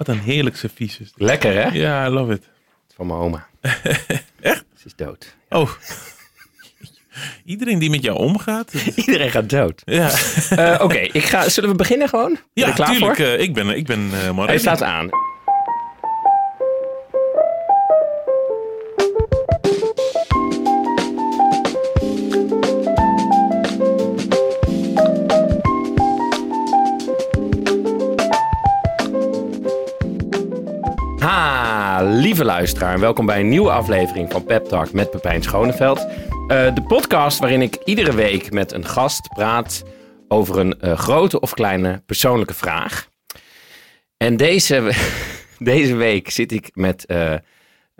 Wat een heerlijk servies is dit. Lekker hè? Ja, I love it. Van mijn oma. Echt? Ze is dood. Oh. Iedereen die met jou omgaat. Iedereen gaat dood. Ja, Eh, Oké, ik ga. zullen we beginnen gewoon? Ben ja klaar tuurlijk. voor? eh, ik ben, ik ben maar Hij staat aan. Lieve luisteraar, welkom bij een nieuwe aflevering van Pep Talk met Pepijn Schoneveld. Eh, de podcast waarin ik iedere week met een gast praat over een eh, grote of kleine persoonlijke vraag. En deze, deze week zit ik met eh,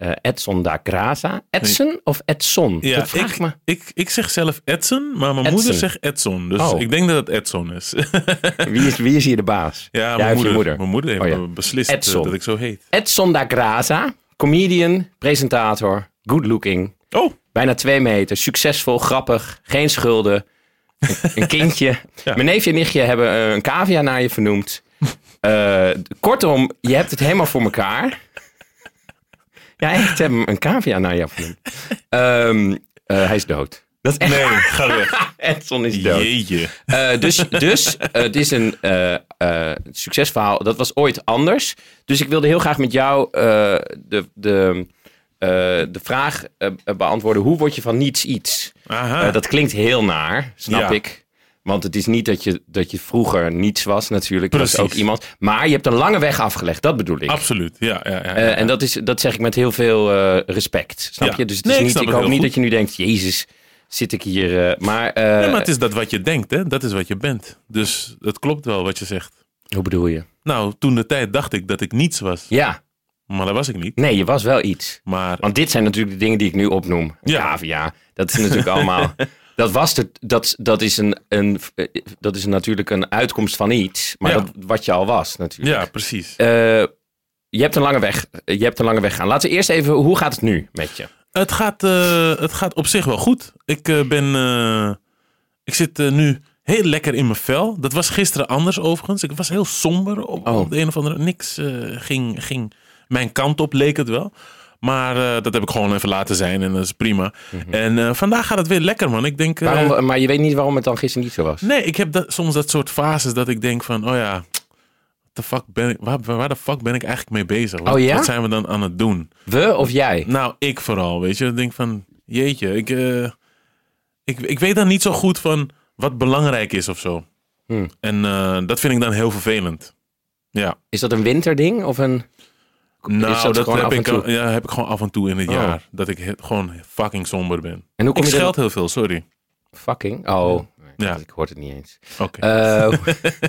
eh, Edson da Graza. Edson of Edson? Ja, dat vraag ik, me. ik, ik zeg zelf Edson, maar mijn Edson. moeder zegt Edson. Dus Oh. ik denk dat het Edson is. Wie is, wie is hier de baas? ja, mijn moeder, moeder? Mijn moeder heeft Oh ja. beslist eh, Edson. dat ik zo heet. Edson da Graza, comedian, presentator, good looking. Oh, Bijna twee meter, succesvol, grappig, geen schulden. Een, kindje. Ja. Mijn neefje en nichtje hebben eh, een cavia naar je vernoemd. Kortom, je hebt het helemaal voor elkaar. Ja, echt, ze hebben een cavia naar jou vernoemd. Ehm, eh, hij is dood. Dat is echt... nee, ga weg. Edson is dood. Jeetje. Eh, dus dus eh, het is een succesverhaal. Dat was ooit anders. Dus ik wilde heel graag met jou de, de, de vraag beantwoorden. Hoe word je van niets iets? Aha. Dat klinkt heel naar, snap Ja. ik. Want het is niet dat je, dat je vroeger niets was natuurlijk. Je was Precies. ook iemand. Maar je hebt een lange weg afgelegd. Dat bedoel ik. Absoluut, ja. ja, ja, Eh, ja. en dat, is, dat zeg ik met heel veel eh, respect. Snap Ja. je? Dus het is Nee, ik niet, ik, het hoop niet goed. dat je nu denkt... Jezus, zit ik hier... eh, maar, Nee, maar het is dat wat je denkt, hè? Dat is wat je bent. Dus het klopt wel wat je zegt. hoe bedoel je? Nou, toen de tijd dacht ik dat ik niets was. Ja, Maar dat was ik niet. nee, je was wel iets. Maar Want dit zijn natuurlijk de dingen die ik nu opnoem. Ja. Cavia, dat is natuurlijk allemaal... Dat, was de, dat, dat, is een, een, dat is natuurlijk een uitkomst van iets. Maar Ja. dat, wat je al was natuurlijk. ja, precies. Eh, je, hebt een lange weg, je hebt een lange weg gaan. Laten we eerst even... Hoe gaat het nu met je? Het gaat, eh, het gaat op zich wel goed. Ik eh, ben. ik zit nu heel lekker in mijn vel. Dat was gisteren anders overigens. Ik was heel somber. Op, Oh. op de een of andere. Niks ging, ging mijn kant op, leek het wel. Maar eh, dat heb ik gewoon even laten zijn en dat is prima. En eh, vandaag gaat het weer lekker, man. Ik denk. eh, Waarom, maar je weet niet waarom het dan gisteren niet zo was. Nee, ik heb dat, soms dat soort fases dat ik denk van, oh ja, what the fuck ben ik, waar, waar de fuck ben ik eigenlijk mee bezig? Wat, Oh ja? wat zijn we dan aan het doen? We of jij? Nou, ik vooral, weet je. Ik denk van, jeetje, ik, ik, ik weet dan niet zo goed van wat belangrijk is of zo. Hmm. En dat vind ik dan heel vervelend. Ja, Is dat een winterding of een... nou, is dat, heb, ik, ja, heb ik gewoon af en toe in het Oh. jaar. Dat ik he- gewoon fucking somber ben. En hoe kom Ik je scheld heel veel, sorry. Fucking? Oh, Ja. ik hoor het niet eens. Oké. Eh,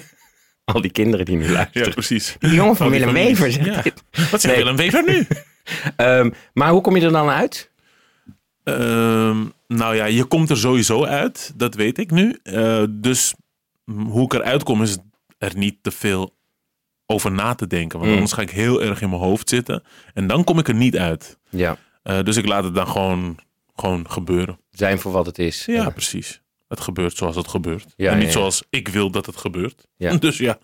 al die kinderen die nu luisteren. ja, precies. Die jongen van Willem. Wever zegt Ja. dit. Wat zegt Nee. Willem Wever nu? Ehm, maar hoe kom je er dan uit? Ehm, nou ja, je komt er sowieso uit. Dat weet ik nu. Eh, dus hoe ik eruit kom is er niet te veel over na te denken. Want Mm. anders ga ik heel erg in mijn hoofd zitten. En dan kom ik er niet uit. Ja, Eh, dus ik laat het dan gewoon, gewoon gebeuren. zijn voor wat het is. Ja, precies. Het gebeurt zoals het gebeurt. Ja, en niet ja, zoals ik wil dat het gebeurt. Ja. Dus ja.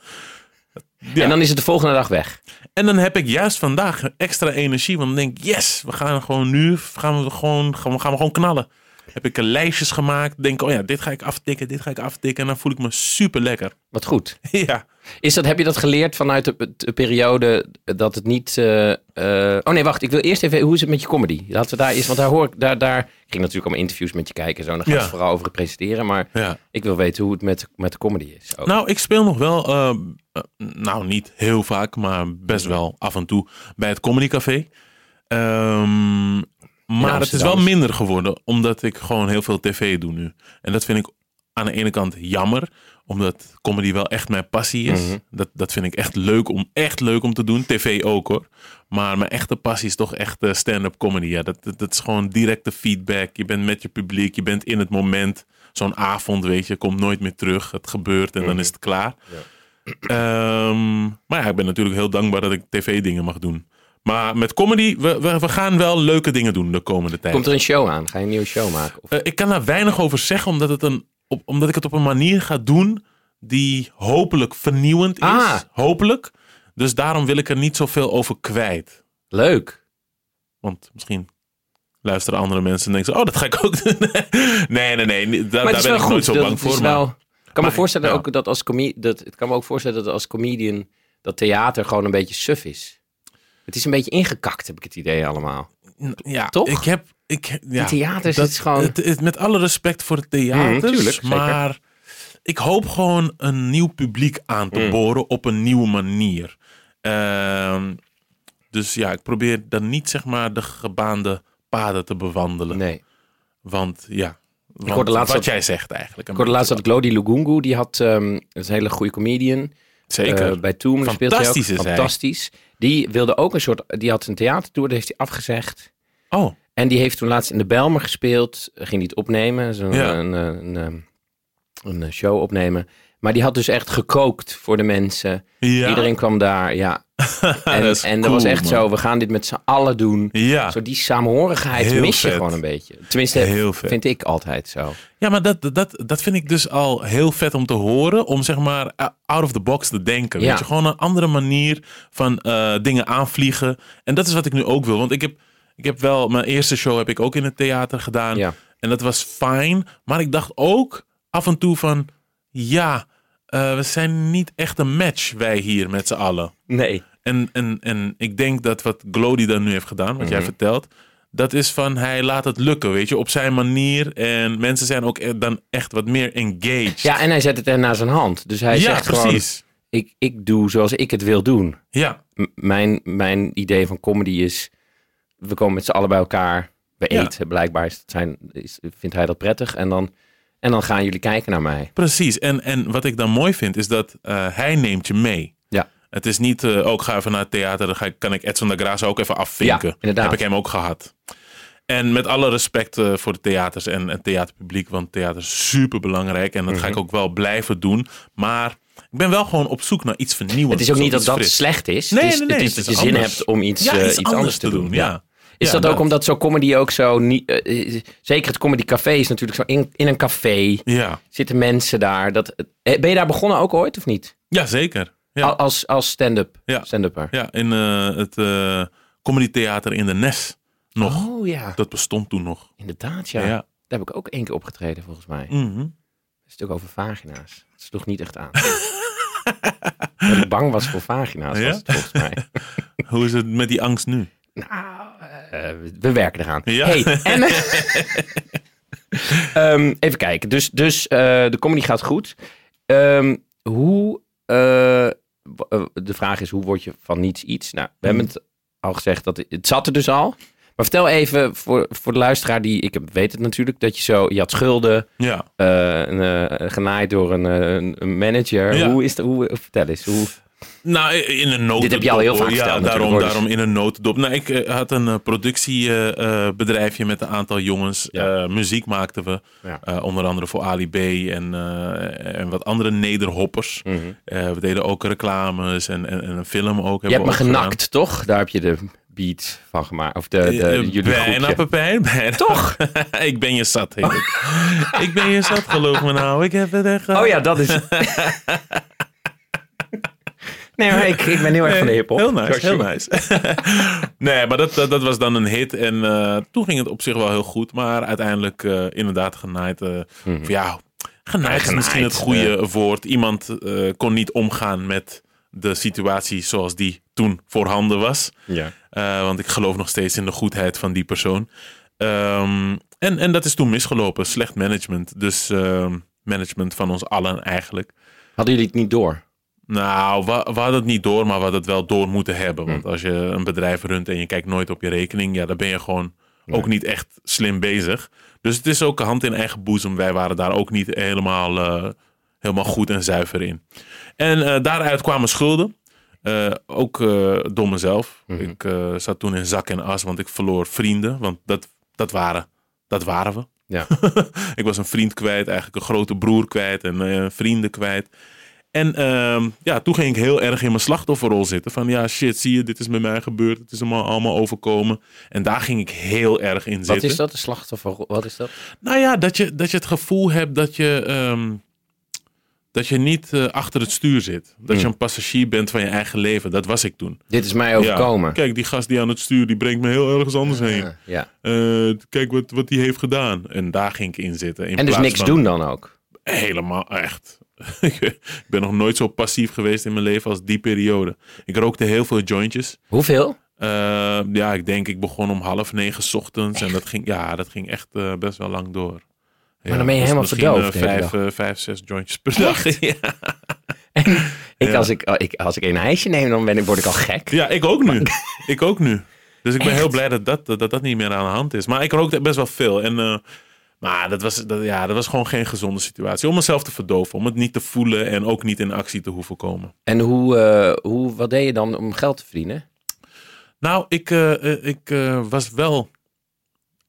Ja. En dan is het de volgende dag weg. En dan heb ik juist vandaag extra energie. Want dan denk ik, yes, we gaan gewoon nu gaan we gewoon, gaan we, gaan we gewoon knallen. Heb ik lijstjes gemaakt. Denk, oh ja, dit ga ik aftikken, dit ga ik aftikken. En dan voel ik me super lekker. Wat goed. ja. Is dat, heb je dat geleerd vanuit de, de periode dat het niet... eh, eh, oh nee, wacht. Ik wil eerst even... Hoe is het met je comedy? Laten we daar eerst... Want daar hoor ik... Daar, daar, ik ging natuurlijk allemaal interviews met je kijken en zo. En dan gaat Ja. het vooral over het presenteren. Maar ja. ik wil weten hoe het met, met de comedy is. ook. Nou, ik speel nog wel, eh, nou niet heel vaak, maar best wel af en toe bij het Comedy Café. Ehm, maar het is wel minder geworden, omdat ik gewoon heel veel tv doe nu. En dat vind ik aan de ene kant jammer, omdat comedy wel echt mijn passie is. Mhm. dat, dat vind ik echt leuk om, echt leuk om te doen. TV ook hoor. Maar mijn echte passie is toch echt eh, stand-up comedy. Ja, dat, dat, dat is gewoon directe feedback. Je bent met je publiek, je bent in het moment. Zo'n avond, weet je, komt nooit meer terug. Het gebeurt en dan is het klaar. Ehm, maar ja, ik ben natuurlijk heel dankbaar dat ik tv-dingen mag doen. Maar met comedy, we, we, we gaan wel leuke dingen doen de komende tijd. Komt er een show aan? Ga je een nieuwe show maken? Of, Eh, ik kan daar weinig over zeggen, omdat, het een, op, omdat ik het op een manier ga doen die hopelijk vernieuwend is. Ah. Hopelijk. Dus daarom wil ik er niet zoveel over kwijt. Leuk. Want misschien luisteren andere mensen en denken ze, oh, dat ga ik ook doen. nee, nee, nee. nee, Daar, het ben ik nooit goed. zo dat- bang het is voor. ik kan me voorstellen ja. ook dat als dat, ik kan me ook voorstellen dat als comedian dat theater gewoon een beetje suf is. Het is een beetje ingekakt, heb ik het idee allemaal. Ja, Toch? Ik heb, ik, ja, theaters dat- is gewoon... het- het- met alle respect voor het theater, Mm, tuurlijk, zeker. maar ik hoop gewoon een nieuw publiek aan te Mm. boren op een nieuwe manier. Ehm, dus ja, ik probeer dan niet zeg maar de gebaande paden te bewandelen. nee. Want ja, want hoorde laatst wat dat- jij zegt eigenlijk. Ik hoorde laatst dat Glody Lugungu, die had, ehm, dat is een hele goede comedian. Zeker. Eh, bij Toom speelt hij ook. Fantastisch is hij. Fantastisch. Die wilde ook een soort, die had een theatertour, dat heeft hij afgezegd. oh, En die heeft toen laatst in de Belmer gespeeld. Ging die het opnemen, zo'n Ja. een, een, een, een, een show opnemen. Maar die had dus echt gekookt voor de mensen. ja. Iedereen kwam daar, ja. En, Dat en dat cool, was echt man. zo, we gaan dit met z'n allen doen. Ja. Zo die samenhorigheid Heel mis je gewoon een beetje. Tenminste, Heel vet. vind ik altijd zo. Ja, maar dat, dat, dat vind ik dus al heel vet om te horen. Om zeg maar out of the box te denken. Ja. Weet je, gewoon een andere manier van eh, dingen aanvliegen. En dat is wat ik nu ook wil. Want ik heb, ik heb wel, mijn eerste show heb ik ook in het theater gedaan. Ja. En dat was fijn. Maar ik dacht ook af en toe van, ja, eh, we zijn niet echt een match, wij hier met z'n allen. Nee. En, en, en ik denk dat wat Glody dan nu heeft gedaan, wat jij Mhm. vertelt, dat is van hij laat het lukken, weet je, op zijn manier. En mensen zijn ook e- dan echt wat meer engaged. Ja, en hij zet het er naar zijn hand. Dus hij ja zegt gewoon, precies. ik, ik doe zoals ik het wil doen. Ja, M- mijn, mijn idee van comedy is, we komen met z'n allen bij elkaar. We Ja. eten, blijkbaar is, zijn, is, vindt hij dat prettig. En dan, en dan gaan jullie kijken naar mij. precies. En, en wat ik dan mooi vind, is dat eh, hij neemt je mee. Ja. Het is niet, eh ook ga even naar het theater, dan ga ik, kan ik Edson de Graça ook even afvinken. Ja, inderdaad. Heb ik hem ook gehad. En met alle respect eh, voor de theaters en het theaterpubliek, want theater is super belangrijk en dat ga Mhm. ik ook wel blijven doen. Maar ik ben wel gewoon op zoek naar iets vernieuwends. Het is ook niet dat dat fris. slecht is. Nee, het is, nee, nee, het is het dat je zin anders. hebt om iets, Ja, iets, anders te doen. Ja. Is Ja, dat ook dat. omdat zo'n comedy ook zo niet... eh, eh, zeker het comedy café is natuurlijk zo in, in een café. Ja, Zitten mensen daar. Dat, eh, ben je daar begonnen ook ooit of niet? ja zeker. Ja, Al- Als, als stand-up. Ja. Stand-upper. ja in het eh comedytheater in de Nes nog. Oh ja, Dat bestond toen nog. inderdaad ja. Ja. Daar heb ik ook één keer opgetreden volgens mij. Mhm. Een stuk over vagina's. Dat sloeg niet echt aan. dat ik bang was voor vagina's, Ja? was het volgens mij. Hoe is het met die angst nu? Nou, we werken eraan. Ja. Hey, en, Ehm, even kijken. Dus, dus eh, de comedy gaat goed. Ehm, hoe... eh, eh, de vraag is, hoe word je van niets iets? Nou, we hebben het al gezegd, dat het zat er dus al. Maar vertel even voor, voor de luisteraar die... Ik weet het natuurlijk, dat je zo... Je had schulden, Ja. eh, een, eh, genaaid door een, eh, een- een manager. Ja. Hoe is dat? Hoe, vertel eens. Hoe, Nou, in een notendop. Dit heb je al heel vaak hoor. Ja, daarom, daarom in een notendop. Nou, ik eh, had een productiebedrijfje met een aantal jongens. Ja. Eh, muziek maakten we. Ja. Eh, onder andere voor Ali B en, eh, en wat andere nederhoppers. Mhm. Eh, we deden ook reclames en, en, en een film ook. Je hebt me gedaan. genakt, toch? Daar heb je de beat van gemaakt. Of de, de, Eh, jullie bijna. Pepijn, bijna. Toch? ik ben je zat, heet ik. ik ben je zat, geloof me nou. Ik heb het echt. Oh ja, dat is... nee, maar ik, ik ben heel erg van de hiphop. Heel nice, heel nice. nee, maar dat, dat, dat was dan een hit. En eh, toen ging het op zich wel heel goed. Maar uiteindelijk eh, inderdaad genaaid. eh, Mhm. of ja, genaaid is misschien het goede woord. Iemand kon niet omgaan met de situatie zoals die toen voorhanden was. Ja. Want ik geloof nog steeds in de goedheid van die persoon. Ehm, en, en dat is toen misgelopen. Slecht management. Dus ehm, management van ons allen eigenlijk. Hadden jullie het niet door? Nou, we, we hadden het niet door, maar we hadden het wel door moeten hebben. Want Hm. als je een bedrijf runt en je kijkt nooit op je rekening, ja, dan ben je gewoon ook niet echt slim bezig. Dus het is ook hand in eigen boezem. Wij waren daar ook niet helemaal, eh, helemaal goed en zuiver in. En eh, daaruit kwamen schulden. Eh, ook door mezelf. Mhm. Ik zat toen in zak en as, want ik verloor vrienden. Want dat, dat, waren, dat waren we. Ja. ik was een vriend kwijt, eigenlijk een grote broer kwijt en vrienden kwijt. En ehm, ja, toen ging ik heel erg in mijn slachtofferrol zitten. Van ja, shit, zie je, dit is met mij gebeurd. Het is allemaal, allemaal overkomen. En daar ging ik heel erg in Wat zitten. is dat? Een slachtoffer? Wat is dat? Nou ja, dat je, dat je het gevoel hebt dat je, ehm, dat je niet eh, achter het stuur zit. Dat je Hmm. een passagier bent van je eigen leven. Dat was ik toen. Dit is mij overkomen. Ja, kijk, die gast die aan het stuur, die brengt me heel ergens anders heen. Ja, ja. Eh, kijk wat, wat die heeft gedaan. En daar ging ik in zitten. In En dus niks van- doen dan ook. Helemaal, echt. ik ben nog nooit zo passief geweest in mijn leven als die periode. Ik rookte heel veel jointjes. Hoeveel? Eh, ja, ik denk ik begon om half negen 's ochtends. En dat ging, ja, dat ging echt eh, best wel lang door. Ja, dan ben je dus helemaal verdoofd hele vijf, vijf, zes jointjes per dag. ja. Ik, Ja. als, ik, ik, als ik een ijsje neem, dan ben ik, word ik al gek. ja, ik ook nu. ik ook nu. Dus ik ben heel blij dat dat, dat dat niet meer aan de hand is. Maar ik rookte best wel veel. En, maar dat was, dat, ja, dat was gewoon geen gezonde situatie. Om mezelf te verdoven. Om het niet te voelen en ook niet in actie te hoeven komen. En hoe, eh, hoe, wat deed je dan om geld te verdienen? Nou, ik, eh, eh, ik was wel.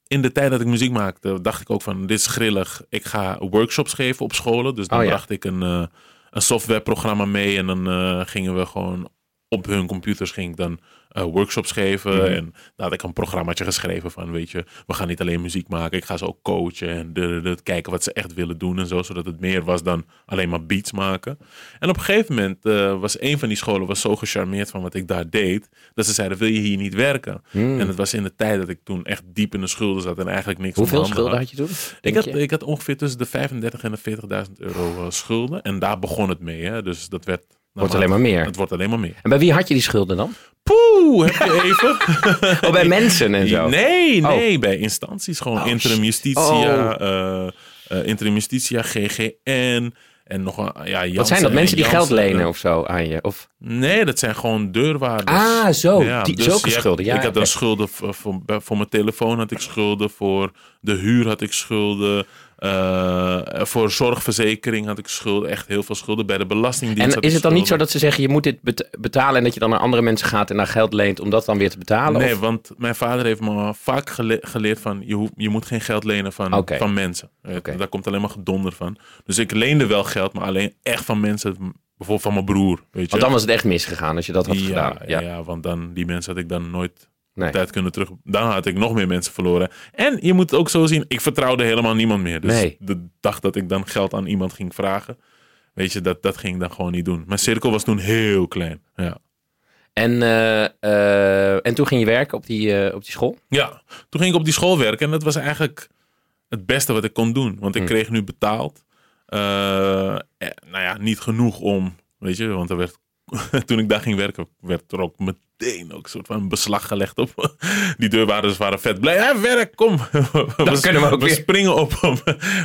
In de tijd dat ik muziek maakte, dacht ik ook van: dit is grillig. Ik ga workshops geven op scholen. Dus dan Oh ja. bracht ik een, een softwareprogramma mee. En dan gingen we gewoon op hun computers ging ik dan eh, workshops geven. Mhm. En daar had ik een programmaatje geschreven van: weet je, we gaan niet alleen muziek maken. Ik ga ze ook coachen en de, de- kijken wat ze echt willen doen en zo. Zodat het meer was dan alleen maar beats maken. En op een gegeven moment eh, was een van die scholen was zo gecharmeerd van wat ik daar deed. Dat ze zeiden: wil je hier niet werken? Hmm. En het was in de tijd dat ik toen echt diep in de schulden zat en eigenlijk niks Hoeveel schulden had. je toen? Ik had, je? ik had ongeveer tussen de 35 en de 40.000 euro eh, schulden. En daar begon het mee. Hè? Dus dat werd... Wordt alleen maar meer. Het wordt alleen maar meer. En bij wie had je die schulden dan? Poeh, heb je even? Oh, bij mensen en zo. Nee, nee, bij instanties. Gewoon Oh, interim justitia, Oh. eh, eh, interim justitia, GGN. En nog een, ja, Wat zijn dat? en Mensen die geld lenen of zo aan je? Of... Nee, dat zijn gewoon deurwaarders. Ah, zo. Ja, Die, dus zulke schulden. Ja, ik had dan schulden voor, voor, voor mijn telefoon had ik schulden, voor de huur had ik schulden, eh, voor zorgverzekering had ik schulden, echt heel veel schulden. Bij de belastingdienst En is het dan niet zo dat ze zeggen, je moet dit bet- betalen en dat je dan naar andere mensen gaat en daar geld leent om dat dan weer te betalen? Nee, Of- want mijn vader heeft me vaak gele- geleerd van je, hoeft- je moet geen geld lenen van, van mensen. Eh. Daar komt alleen maar gedonder van. Dus ik leende wel geld, maar alleen echt van mensen, bijvoorbeeld van mijn broer. Weet je? Want dan was het echt misgegaan als je dat had ja, gedaan. ja. Ja. want dan die mensen had ik dan nooit Nee. tijd kunnen terug. Dan had ik nog meer mensen verloren. En je moet het ook zo zien, ik vertrouwde helemaal niemand meer. Dus Nee. de dag dat ik dan geld aan iemand ging vragen, weet je, dat, dat ging ik dan gewoon niet doen. Mijn cirkel was toen heel klein. Ja. En, eh, eh, en toen ging je werken op die, eh, op die school? ja, toen ging ik op die school werken en dat was eigenlijk het beste wat ik kon doen. Want ik Hm. kreeg nu betaald. Eh, nou ja, niet genoeg om, weet je, want er werd, toen ik daar ging werken, werd er ook meteen ook een soort van beslag gelegd op. Die deurwaarders waren vet blij. Ja, werk, kom. we, kunnen we ook weer. springen op hem.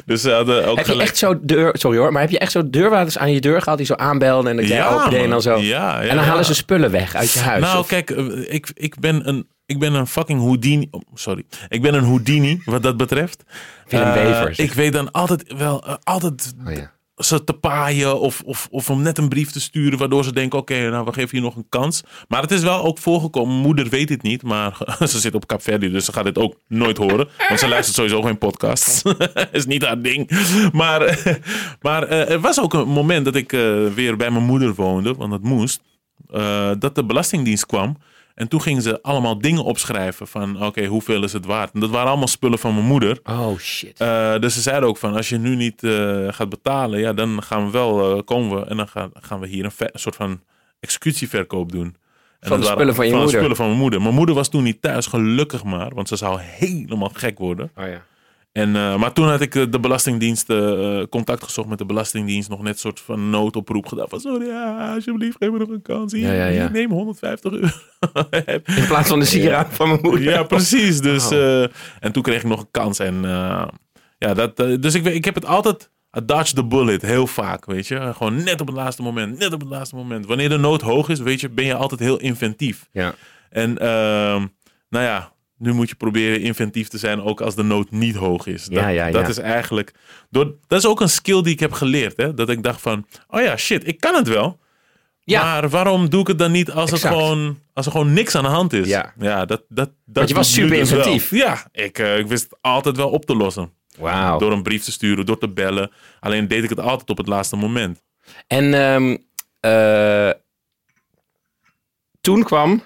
Dus ze hadden ook Heb je echt zo deur, sorry hoor, maar heb je echt zo deurwaarders aan je deur gehad die zo aanbelden en dat jij open deed en dan zo? Ja, ja, en dan ja. halen ze spullen weg uit je huis? Nou, of- kijk, eh, ik, ik, ben een, ik ben een fucking Houdini. oh, sorry. Ik ben een Houdini wat dat betreft. Willem Eh, Wevers. Ik weet dan altijd wel, eh, altijd Oh ja. Ze te paaien of, of, of om net een brief te sturen waardoor ze denken, oké, nou we geven je nog een kans. Maar het is wel ook voorgekomen, moeder weet dit niet, maar ze zit op Capverdi, dus ze gaat dit ook nooit horen. Want ze luistert sowieso geen podcasts. is niet haar ding. Maar, maar eh, er was ook een moment dat ik eh, weer bij mijn moeder woonde, want dat moest, eh, dat de Belastingdienst kwam. En toen gingen ze allemaal dingen opschrijven van, oké, hoeveel is het waard? En dat waren allemaal spullen van mijn moeder. Oh shit. Eh, dus ze zeiden ook van, als je nu niet eh, gaat betalen, ja, dan gaan we wel, eh, komen we en dan gaan, gaan we hier een, soort van executieverkoop doen. En Van de spullen van je de moeder? spullen van mijn moeder. Mijn moeder was toen niet thuis, gelukkig maar, want ze zou helemaal gek worden. Oh ja. En, eh, maar toen had ik eh, de Belastingdienst eh, contact gezocht met de Belastingdienst. Nog net een soort van noodoproep gedaan. Van sorry, ja, alsjeblieft, geef me nog een kans. Hier, Ja, ja, ja. hier, neem 150 euro. In plaats van de sieraad van mijn moeder. Ja, precies. Dus, Oh. en toen kreeg ik nog een kans. En, ja, dat, dus ik, weet- ik heb het altijd... Dodge the bullet, heel vaak, weet je. Gewoon net op het laatste moment, net op het laatste moment. Wanneer de nood hoog is, weet je, ben je altijd heel inventief. Ja. En ehm, nou ja, nu moet je proberen inventief te zijn, ook als de nood niet hoog is. Dat, Ja, ja, dat ja. is eigenlijk... Door, dat is ook een skill die ik heb geleerd, hè. Dat ik dacht van, oh ja, shit, ik kan het wel. Ja. Maar waarom doe ik het dan niet als, het Exact. gewoon, als er gewoon niks aan de hand is? Ja. ja dat, dat, dat Want je was super dus wel. inventief. Ja, ik, eh, ik wist het altijd wel op te lossen. Wauw. Door een brief te sturen, door te bellen. Alleen deed ik het altijd op het laatste moment. En ehm, eh, toen kwam,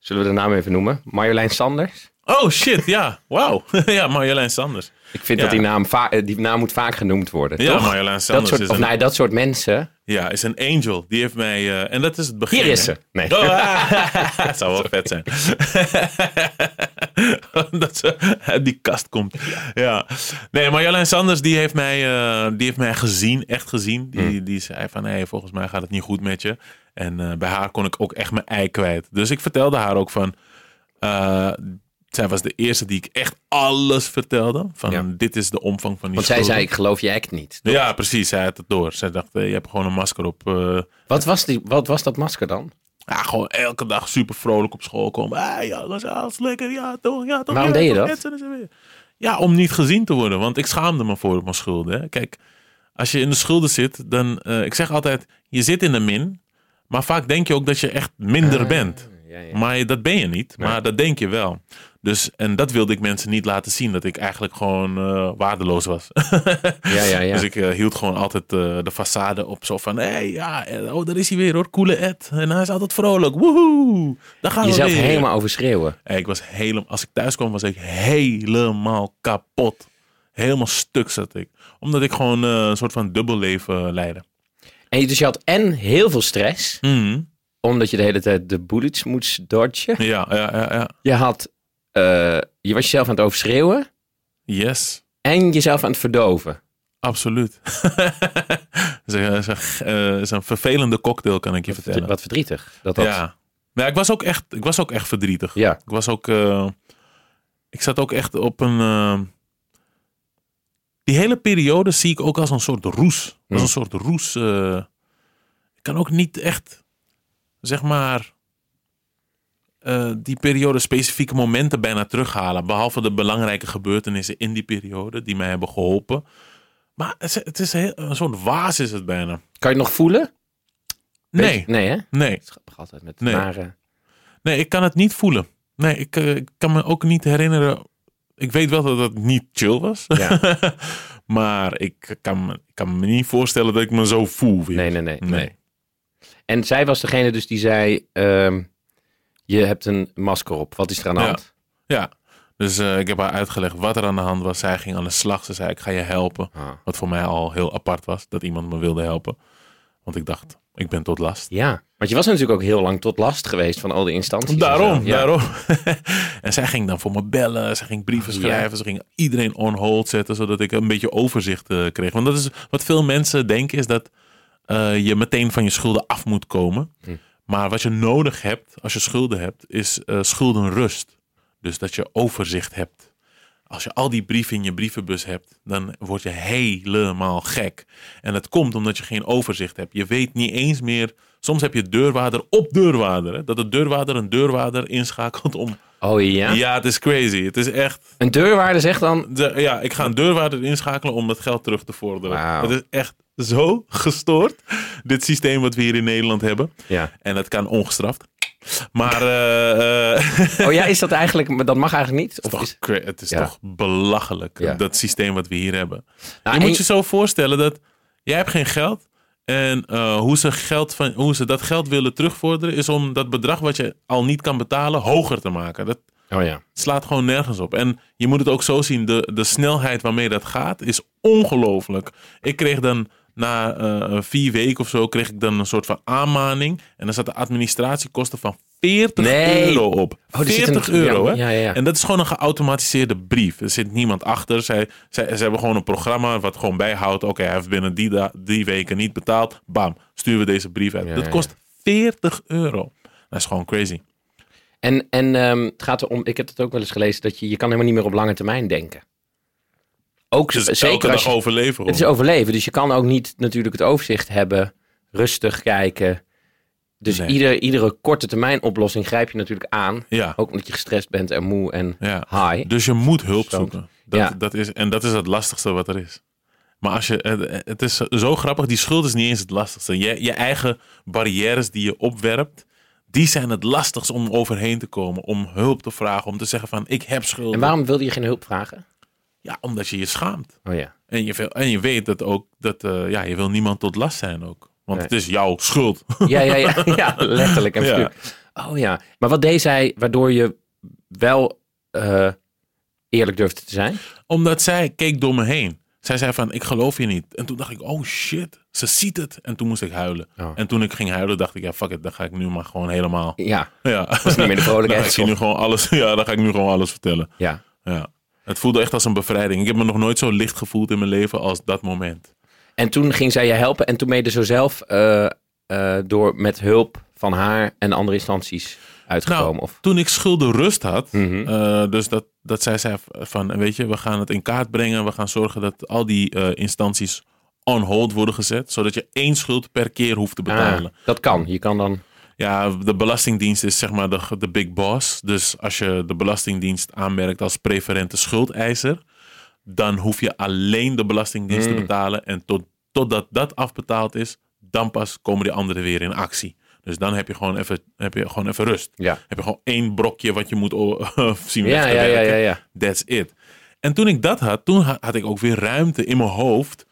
zullen we de naam even noemen, Marjolein Sanders. Oh shit, ja. Wauw. ja, Marjolein Sanders. Ik vind Ja. dat die naam, eh, die naam moet vaak genoemd worden, Ja, toch? Marjolein Dat Sanders soort, is of een, nee, dat soort mensen. ja, is een angel. Die heeft mij... eh, en dat is het begin. Hier is ze. Nee. Oh, ah, het zou wel vet zijn. dat ze uit die kast komt. Ja. Nee, Marjolein Sanders die heeft, mij, eh, die heeft mij gezien, echt gezien. Die, Hmm. die zei van, hé, volgens mij gaat het niet goed met je. En eh, bij haar kon ik ook echt mijn ei kwijt. Dus ik vertelde haar ook van... eh, zij was de eerste die ik echt alles vertelde. Van, Ja. dit is de omvang van die Want zij zei, ik geloof je act niet. Ja, precies. Zij had het door. Zij dacht, eh, je hebt gewoon een masker op. Wat was, die, wat was dat masker dan? ja, gewoon elke dag super vrolijk op school komen. Ah, ja, dat is alles lekker. Ja, toch. Ja, toch Waarom ja, deed je toch, dat? Ja, om niet gezien te worden. Want ik schaamde me voor mijn schulden. Hè. Kijk, als je in de schulden zit, dan... ik zeg altijd, je zit in de min. Maar vaak denk je ook dat je echt minder bent. Ja, ja. Maar dat ben je niet. Nee. Maar dat denk je wel. Dus, en dat wilde ik mensen niet laten zien. Dat ik eigenlijk gewoon eh, waardeloos was. Ja, ja, ja. Dus ik eh, hield gewoon altijd eh, de façade op. Zo van, hé, hey, ja, oh, daar is hij weer hoor. Coole Ed. En hij is altijd vrolijk. Woehoe. Daar gaan Jezelf we weer. helemaal overschreeuwen. Hey, ik was helemaal, als ik thuis kwam, was ik helemaal kapot. Helemaal stuk zat ik. Omdat ik gewoon een soort van dubbelleven leidde. En je- dus je had en heel veel stress, Mhm. omdat je de hele tijd de bullets moest dodgen. Ja, ja, ja, ja. Je had, eh, je was jezelf aan het overschreeuwen Yes. en jezelf aan het verdoven. Absoluut. Is een- is een- eh, vervelende cocktail, kan ik je vertellen. Wat verdrietig. Dat dat, Ja. Maar ik was ook echt, ik was ook echt verdrietig. ja. Ik was ook, eh, ik zat ook echt op een. eh, die hele periode zie ik ook als een soort roes. Als een soort roes. eh, ik kan ook niet echt, zeg maar, eh, die periode specifieke momenten bijna terughalen. Behalve de belangrijke gebeurtenissen in die periode die mij hebben geholpen. Maar het is, het is heel- een soort waas is het bijna. Kan je het nog voelen? Nee, Nee, hè? nee. Het grappig altijd met Nee. nare... Nee, ik kan het niet voelen. Nee, ik, eh, ik kan me ook niet herinneren. Ik weet wel dat het niet chill was. Ja. maar ik kan, ik kan me niet voorstellen dat ik me zo voel weer. Nee, nee, nee, nee. Nee. En zij was degene dus die zei, ehm, je hebt een masker op. Wat is er aan de Ja. hand? Ja, dus eh, ik heb haar uitgelegd wat er aan de hand was. Zij ging aan de slag. Ze zei, ik ga je helpen. Ah. Wat voor mij al heel apart was, dat iemand me wilde helpen. Want ik dacht, ik ben tot last. Ja, want je was natuurlijk ook heel lang tot last geweest van al die instanties. Daarom. Ja. daarom. en zij ging dan voor me bellen. Ze ging brieven Ja. schrijven. Ze ging iedereen on hold zetten, zodat ik een beetje overzicht eh, kreeg. Want dat is wat veel mensen denken, is dat eh, je meteen van je schulden af moet komen. Hm. Maar wat je nodig hebt, als je schulden hebt, is eh, schuldenrust. Dus dat je overzicht hebt. Als je al die brieven in je brievenbus hebt, dan word je helemaal gek. En dat komt omdat je geen overzicht hebt. Je weet niet eens meer. Soms heb je deurwaarder op deurwaarder. Hè? Dat de deurwaarder een deurwaarder inschakelt om. Oh ja? Ja, het is crazy. Het is echt. Een deurwaarde zegt dan, De, ja, ik ga een deurwaarder inschakelen om het geld terug te vorderen. Het is echt zo gestoord. Dit systeem wat we hier in Nederland hebben. ja. En dat kan ongestraft. Maar eh, eh, Oh ja, is dat eigenlijk, maar dat mag eigenlijk niet? Het Of is, toch, het is Ja. toch belachelijk, Ja. dat systeem wat we hier hebben. Nou, je moet je zo voorstellen dat jij hebt geen geld. En eh, hoe, ze geld van, hoe ze dat geld willen terugvorderen... is om dat bedrag wat je al niet kan betalen hoger te maken. Dat oh ja. slaat gewoon nergens op. En je moet het ook zo zien, de, de snelheid waarmee dat gaat is ongelooflijk. Ik kreeg dan na eh, vier weken of zo... kreeg ik dan een soort van aanmaning. En dan zat de administratiekosten van 40 Nee. euro op. Oh, er zit 40 een- euro, ja, hè? ja, ja, ja. En dat is gewoon een geautomatiseerde brief. Er zit niemand achter. Zij, zij, ze hebben gewoon een programma wat gewoon bijhoudt. Oké, hij heeft binnen die, die weken niet betaald. Bam, sturen we deze brief uit. Dat kost 40 euro. Dat is gewoon crazy. En, en ehm, het gaat erom, ik heb het ook wel eens gelezen, dat je, je kan helemaal niet meer op lange termijn denken. Ook Dus zeker als je, overleven. Het is overleven, dus je kan ook niet natuurlijk het overzicht hebben, rustig kijken. Dus Nee. ieder, iedere korte termijn oplossing grijp je natuurlijk aan. Ja, Ook omdat je gestrest bent en moe en ja. high. Dus je moet hulp Zo. zoeken. Dat, Ja. dat is, en dat is het lastigste wat er is. Maar als je, het- is zo grappig, die schuld is niet eens het lastigste. Je, je eigen barrières die je opwerpt, die zijn het lastigst om overheen te komen. Om hulp te vragen, om te zeggen van ik heb schulden. En waarom wilde je geen hulp vragen? Ja, omdat je je schaamt. Oh ja. En je, en je weet dat ook, dat eh, ja, je wil niemand tot last zijn ook. Want Nee. het is jouw schuld. Ja, ja, ja, ja letterlijk en Ja. Oh ja. Maar wat deed zij waardoor je wel eh, eerlijk durfde te zijn? Omdat zij keek door me heen. Zij zei van, ik geloof je niet. En toen dacht ik, oh shit, ze ziet het. En toen moest ik huilen. Oh. En toen ik ging huilen, dacht ik, ja fuck it, dan ga ik nu maar gewoon helemaal... Ja, Ja. was niet meer de dan ga vrolijkheid. ik nu gewoon alles, ja, dan ga ik nu gewoon alles vertellen. Ja. Ja. Het voelde echt als een bevrijding. Ik heb me nog nooit zo licht gevoeld in mijn leven als dat moment. En toen ging zij je helpen en toen ben je er zo zelf eh, eh, door met hulp van haar en andere instanties uitgekomen. Nou, of? Toen ik schulden rust had, eh, dus dat, dat zij zei van, weet je, we gaan het in kaart brengen. We gaan zorgen dat al die instanties on hold worden gezet. Zodat je één schuld per keer hoeft te betalen. Ah, dat kan. Je kan dan. Ja, de Belastingdienst is zeg maar de, de big boss. Dus als je de Belastingdienst aanmerkt als preferente schuldeiser, dan hoef je alleen de Belastingdienst Hmm. te betalen. En tot, totdat dat afbetaald is, dan pas komen die anderen weer in actie. Dus dan heb je gewoon even, heb je gewoon even rust. Ja. Heb je gewoon één brokje wat je moet zien Ja, ja, ja, ja, ja. That's it. En toen ik dat had, toen ha- had ik ook weer ruimte in mijn hoofd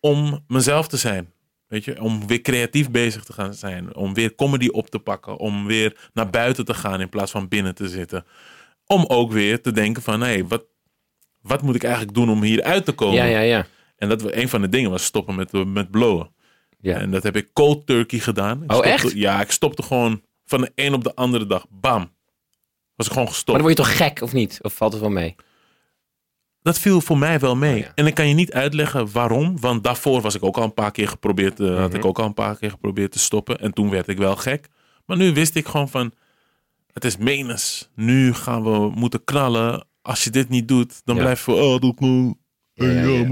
om mezelf te zijn. Weet je, om weer creatief bezig te gaan zijn. Om weer comedy op te pakken. Om weer naar buiten te gaan in plaats van binnen te zitten. Om ook weer te denken van, hé, wat, wat moet ik eigenlijk doen om hier uit te komen? Ja, ja, ja. En dat was een van de dingen was stoppen met, met blowen. Ja. En dat heb ik cold turkey gedaan. Ik Oh, stopte- echt? Ja, ik stopte gewoon van de een op de andere dag. Bam. Was ik gewoon Maar gestopt. dan word je toch gek of niet? Of valt het wel mee? Dat viel voor mij wel mee. Oh, ja. En ik kan je niet uitleggen waarom. Want daarvoor was ik ook al een paar keer geprobeerd. eh, Had Mhm. ik ook al een paar keer geprobeerd te stoppen. En toen werd ik wel gek. Maar nu wist ik gewoon van. Het is menens. Nu gaan we moeten knallen. Als je dit niet doet, dan Ja. blijf je. Oh, nou. Maar, eh,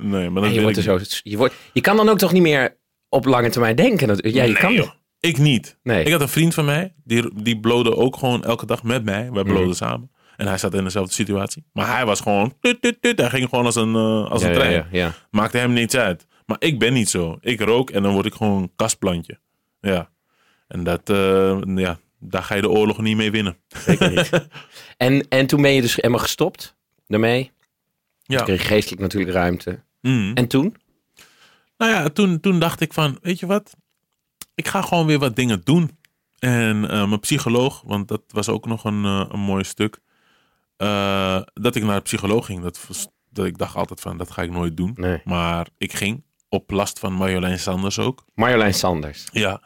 Nee, maar dat En je, wordt er zo, je, wordt, je kan dan ook toch niet meer op lange termijn denken? Dat, ja, je Nee, kan joh. Ik niet. Nee. Ik had een vriend van mij. Die, die blode ook gewoon elke dag met mij. Wij bloden Mhm. samen. En hij zat in dezelfde situatie. Maar hij was gewoon. Tut, tut, tut. Hij ging gewoon als een, eh, als ja, een trein. ja. Maakte hem niets uit. Maar ik ben niet zo. Ik rook en dan word ik gewoon een kastplantje. Ja. En dat, eh, ja, daar ga je de oorlog niet mee winnen. Zeker niet. en, en toen ben je dus helemaal gestopt daarmee. Ja. Toen kreeg geestelijk natuurlijk ruimte. Mm. En toen? Nou ja, toen, toen dacht ik van, weet je wat? Ik ga gewoon weer wat dingen doen. En eh, mijn psycholoog, want dat was ook nog een, een mooi stuk. Eh, dat ik naar de psycholoog ging. Dat, was- dat ik dacht altijd van, dat ga ik nooit doen. Nee. Maar ik ging. Op last van Marjolein Sanders ook. Marjolein Sanders. Ja,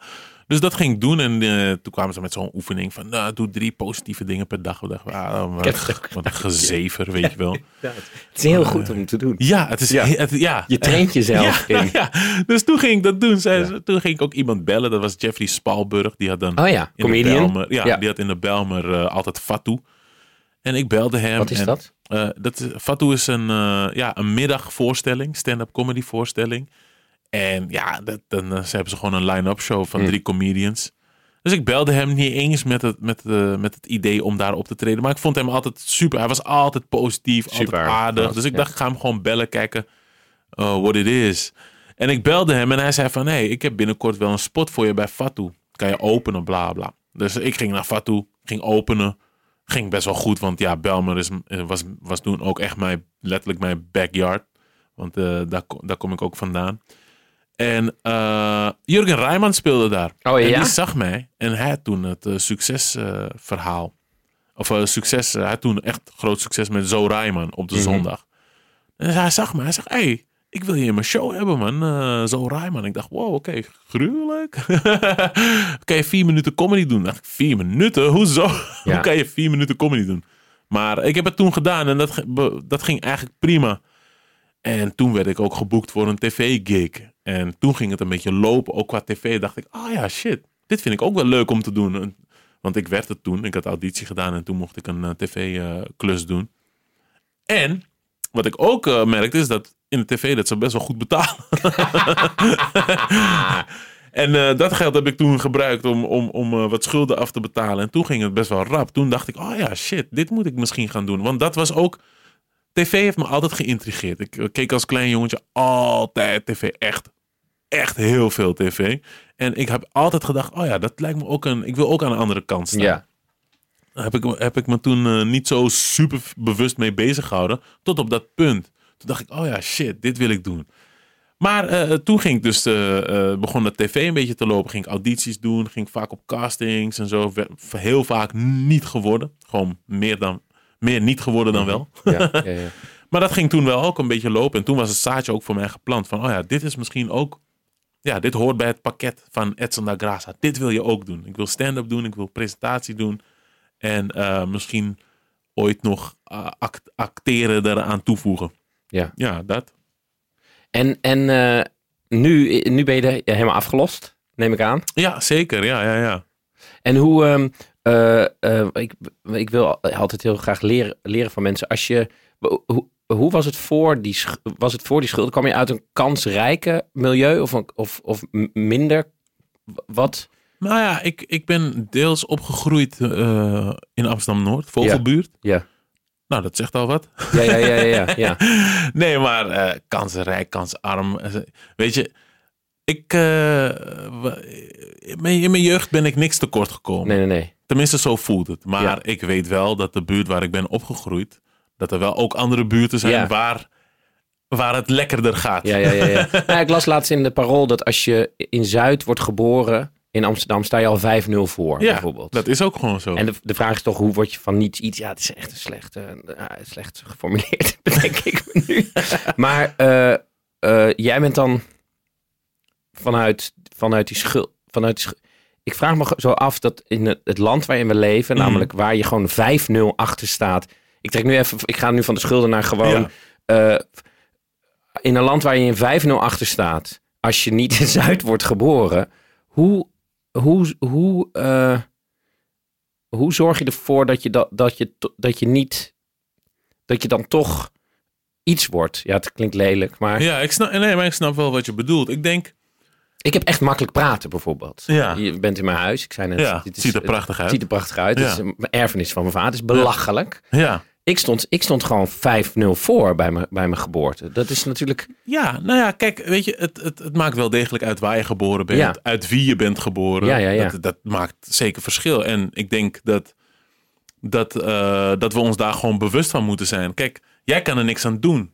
dus dat ging ik doen. En eh, toen kwamen ze met zo'n oefening van... Nou, doe drie positieve dingen per dag. We dachten, ah, wat, een gezever, weet je wel. Het is heel goed om te doen. Ja, het is... Ja. Ja. Het, ja. Je traint jezelf ja, in. ja. Dus toen ging ik dat doen. Zei Ja. ze- Toen ging ik ook iemand bellen. Dat was Jeffrey Spalburg. Die had dan Oh ja, in de comedian. Belmer... Ja, Ja. die had in de Belmer eh, altijd Fatou. En ik belde hem. Wat is en, dat? eh, dat is, Fatou is een, eh, ja, een middagvoorstelling, stand-up comedy voorstelling. En ja, dat, dan eh, ze hebben ze gewoon een line-up show van Hmm. drie comedians. Dus ik belde hem niet eens met het, met, met het idee om daar op te treden. Maar ik vond hem altijd super. Hij was altijd positief, Super altijd aardig. Dus ik ja. dacht, ik ga hem gewoon bellen, kijken uh, what it is. En ik belde hem en hij zei van... hey, ik heb binnenkort wel een spot voor je bij Fatou. Kan je openen, bla bla. Dus ik ging naar Fatou, ging openen. Ging best wel goed, want ja, Belmer is, eh, was, was toen ook echt mijn, letterlijk mijn backyard. Want eh, daar, daar kom ik ook vandaan. En eh, Jurgen Rijman speelde daar. Oh En ja? die zag mij en hij had toen het succesverhaal. of succes, hij had toen echt groot succes met Zo Rijman op de Mhm. zondag. En hij zag me, hij zegt, hey, ik wil je in mijn show hebben man, Eh, Zo Rijman. Ik dacht, wow, oké, gruwelijk. kan je vier minuten comedy doen? Dacht ik, vier minuten? Hoezo? Ja. Hoe kan je vier minuten comedy doen? Maar ik heb het toen gedaan en dat, dat ging eigenlijk prima. En toen werd ik ook geboekt voor een tv-gig. En toen ging het een beetje lopen, ook qua tv. Dacht ik, ah ja, shit, dit vind ik ook wel leuk om te doen. En- Want ik werd het toen, ik had auditie gedaan en toen mocht ik een tv-klus doen. En wat ik ook eh, merkte is dat in de tv dat ze best wel goed betalen. en eh, dat geld heb ik toen gebruikt om, om, om eh, wat schulden af te betalen. En toen ging het best wel rap. Toen dacht ik, oh ja, shit, dit moet ik misschien gaan doen. Want dat was ook... TV heeft me altijd geïntrigeerd. Ik keek als klein jongetje altijd tv. Echt, echt heel veel tv. En ik heb altijd gedacht, oh ja, dat lijkt me ook een... Ik wil ook aan de andere kant staan. Ja. Heb ik, heb ik me toen eh, niet zo super bewust mee bezig gehouden. Tot op dat punt. Toen dacht ik, oh ja, shit, dit wil ik doen. Maar eh, toen ging ik dus, eh, eh, begon de tv een beetje te lopen. Ging ik audities doen, ging vaak op castings en zo. Heel vaak niet geworden. Gewoon meer, dan, meer niet geworden dan wel. Ja, ja, ja. Maar dat ging toen wel ook een beetje lopen. En toen was het zaadje ook voor mij geplant. Van, oh ja, dit is misschien ook... Ja, dit hoort bij het pakket van Edson da Graça. Dit wil je ook doen. Ik wil stand-up doen, ik wil presentatie doen. En eh, misschien ooit nog eh, act- acteren eraan toevoegen. Ja. Ja, dat. En, en eh, nu, nu ben je er helemaal afgelost, neem ik aan. Ja, zeker. Ja, ja, ja. En hoe, ehm, eh, eh, ik, ik wil altijd heel graag leren, leren van mensen. Als je, hoe, hoe was het voor die, was het voor die schuld? Kwam je uit een kansrijke milieu of, een, of, of minder? Wat? Nou ja, ik, ik ben deels opgegroeid eh, in Amsterdam-Noord, Vogelbuurt. Ja, Nou, dat zegt al wat. ja, ja, ja, ja. ja. nee, maar eh kansenrijk, kansarm. Weet je, ik, eh, in mijn- in mijn jeugd ben ik niks tekort gekomen. Nee, nee, nee. Tenminste, zo voelt het. Maar Ja. ik weet wel dat de buurt waar ik ben opgegroeid, dat er wel ook andere buurten zijn Ja. waar, waar het lekkerder gaat. Ja, ja, ja. ja. Nou, ik las laatst in de parool dat als je in Zuid wordt geboren in Amsterdam, sta je al 5-0 voor, Ja, bijvoorbeeld. dat is ook gewoon zo. En de, de vraag is toch, hoe word je van niets iets... Ja, het is echt een slecht, eh, ja, slecht geformuleerd, bedenk ik me nu. Maar eh, eh, jij bent dan vanuit, vanuit die schuld... Vanuit die ik vraag me zo af dat in het, het land waarin we leven, Mhm. namelijk waar je gewoon 5-0 achter staat... Ik, trek nu even, ik ga nu van de schulden naar gewoon... Ja. eh, in een land waar je in 5-0 achter staat, als je niet in Zuid wordt geboren, hoe, hoe, hoe, eh, hoe zorg je ervoor dat je, dat, dat, je, dat je niet, dat je dan toch iets wordt? Ja, het klinkt lelijk, maar Ja, ik snap, nee, maar ik snap wel wat je bedoelt. Ik denk, ik heb echt makkelijk praten bijvoorbeeld. Ja. Je bent in mijn huis, ik zei net, ja, dit het is, ziet er het prachtig uit. ziet er prachtig uit. Ja. Het is een erfenis van mijn vader, het is belachelijk. Ja. Ik, stond, ik stond gewoon 5-0 voor bij mijn, bij mijn geboorte. Dat is natuurlijk, ja, nou ja, kijk, weet je, het, het, het maakt wel degelijk uit waar je geboren bent, Ja. uit wie je bent geboren. Ja, ja, ja. Dat, dat maakt zeker verschil. En ik denk dat, dat, eh, dat we ons daar gewoon bewust van moeten zijn. Kijk, jij kan er niks aan doen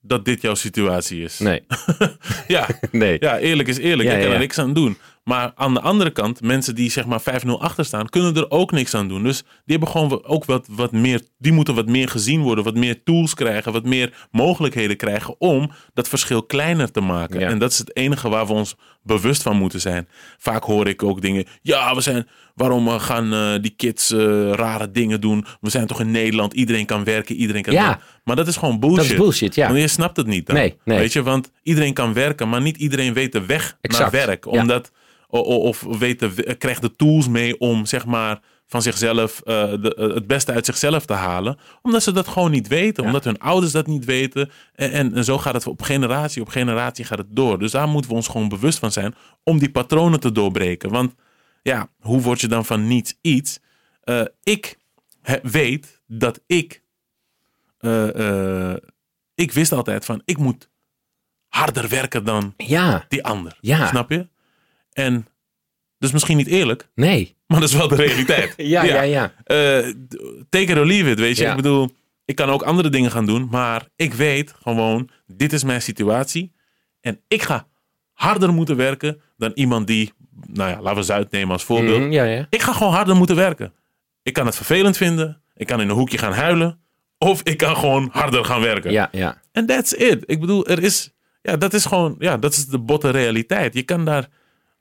dat dit jouw situatie is. nee, Ja, nee. ja, eerlijk is eerlijk. Ja, je kan er niks aan doen. Maar aan de andere kant, mensen die zeg maar 5-0 achter staan, kunnen er ook niks aan doen. Dus die hebben gewoon ook wat, wat meer, die moeten wat meer gezien worden, wat meer tools krijgen, wat meer mogelijkheden krijgen om dat verschil kleiner te maken. Ja. En dat is het enige waar we ons bewust van moeten zijn. Vaak hoor ik ook dingen, ja, we zijn, waarom gaan eh, die kids eh, rare dingen doen? We zijn toch in Nederland, iedereen kan werken, iedereen kan Ja. doen. Maar dat is gewoon bullshit. Dat is bullshit, ja. Want je snapt het niet dan. Nee, nee. Weet je, want iedereen kan werken, maar niet iedereen weet de weg Exact, naar werk. Omdat, of weet de, krijgt de tools mee om zeg maar van zichzelf eh, de, eh, het beste uit zichzelf te halen. Omdat ze dat gewoon niet weten. Ja. Omdat hun ouders dat niet weten. En, en, en zo gaat het op generatie op generatie gaat het door. Dus daar moeten we ons gewoon bewust van zijn om die patronen te doorbreken. Want ja, hoe word je dan van niets iets? Eh, ik he- weet dat ik ik wist altijd van, ik moet harder werken dan Ja, die ander. Ja. Snap je? En dat is misschien niet eerlijk, nee. maar dat is wel de realiteit. Ja, ja, ja. Eh, d- take it or leave it, weet je. Ja. Ik bedoel, ik kan ook andere dingen gaan doen, maar ik weet gewoon, dit is mijn situatie. En ik ga harder moeten werken dan iemand die, nou ja, laten we Zuid nemen als voorbeeld. Mhm, ja, ja. Ik ga gewoon harder moeten werken. Ik kan het vervelend vinden, ik kan in een hoekje gaan huilen, of ik kan gewoon harder gaan werken. Ja, ja. En that's it. Ik bedoel, er is, ja, dat is gewoon, ja, dat is de botte realiteit. Je kan daar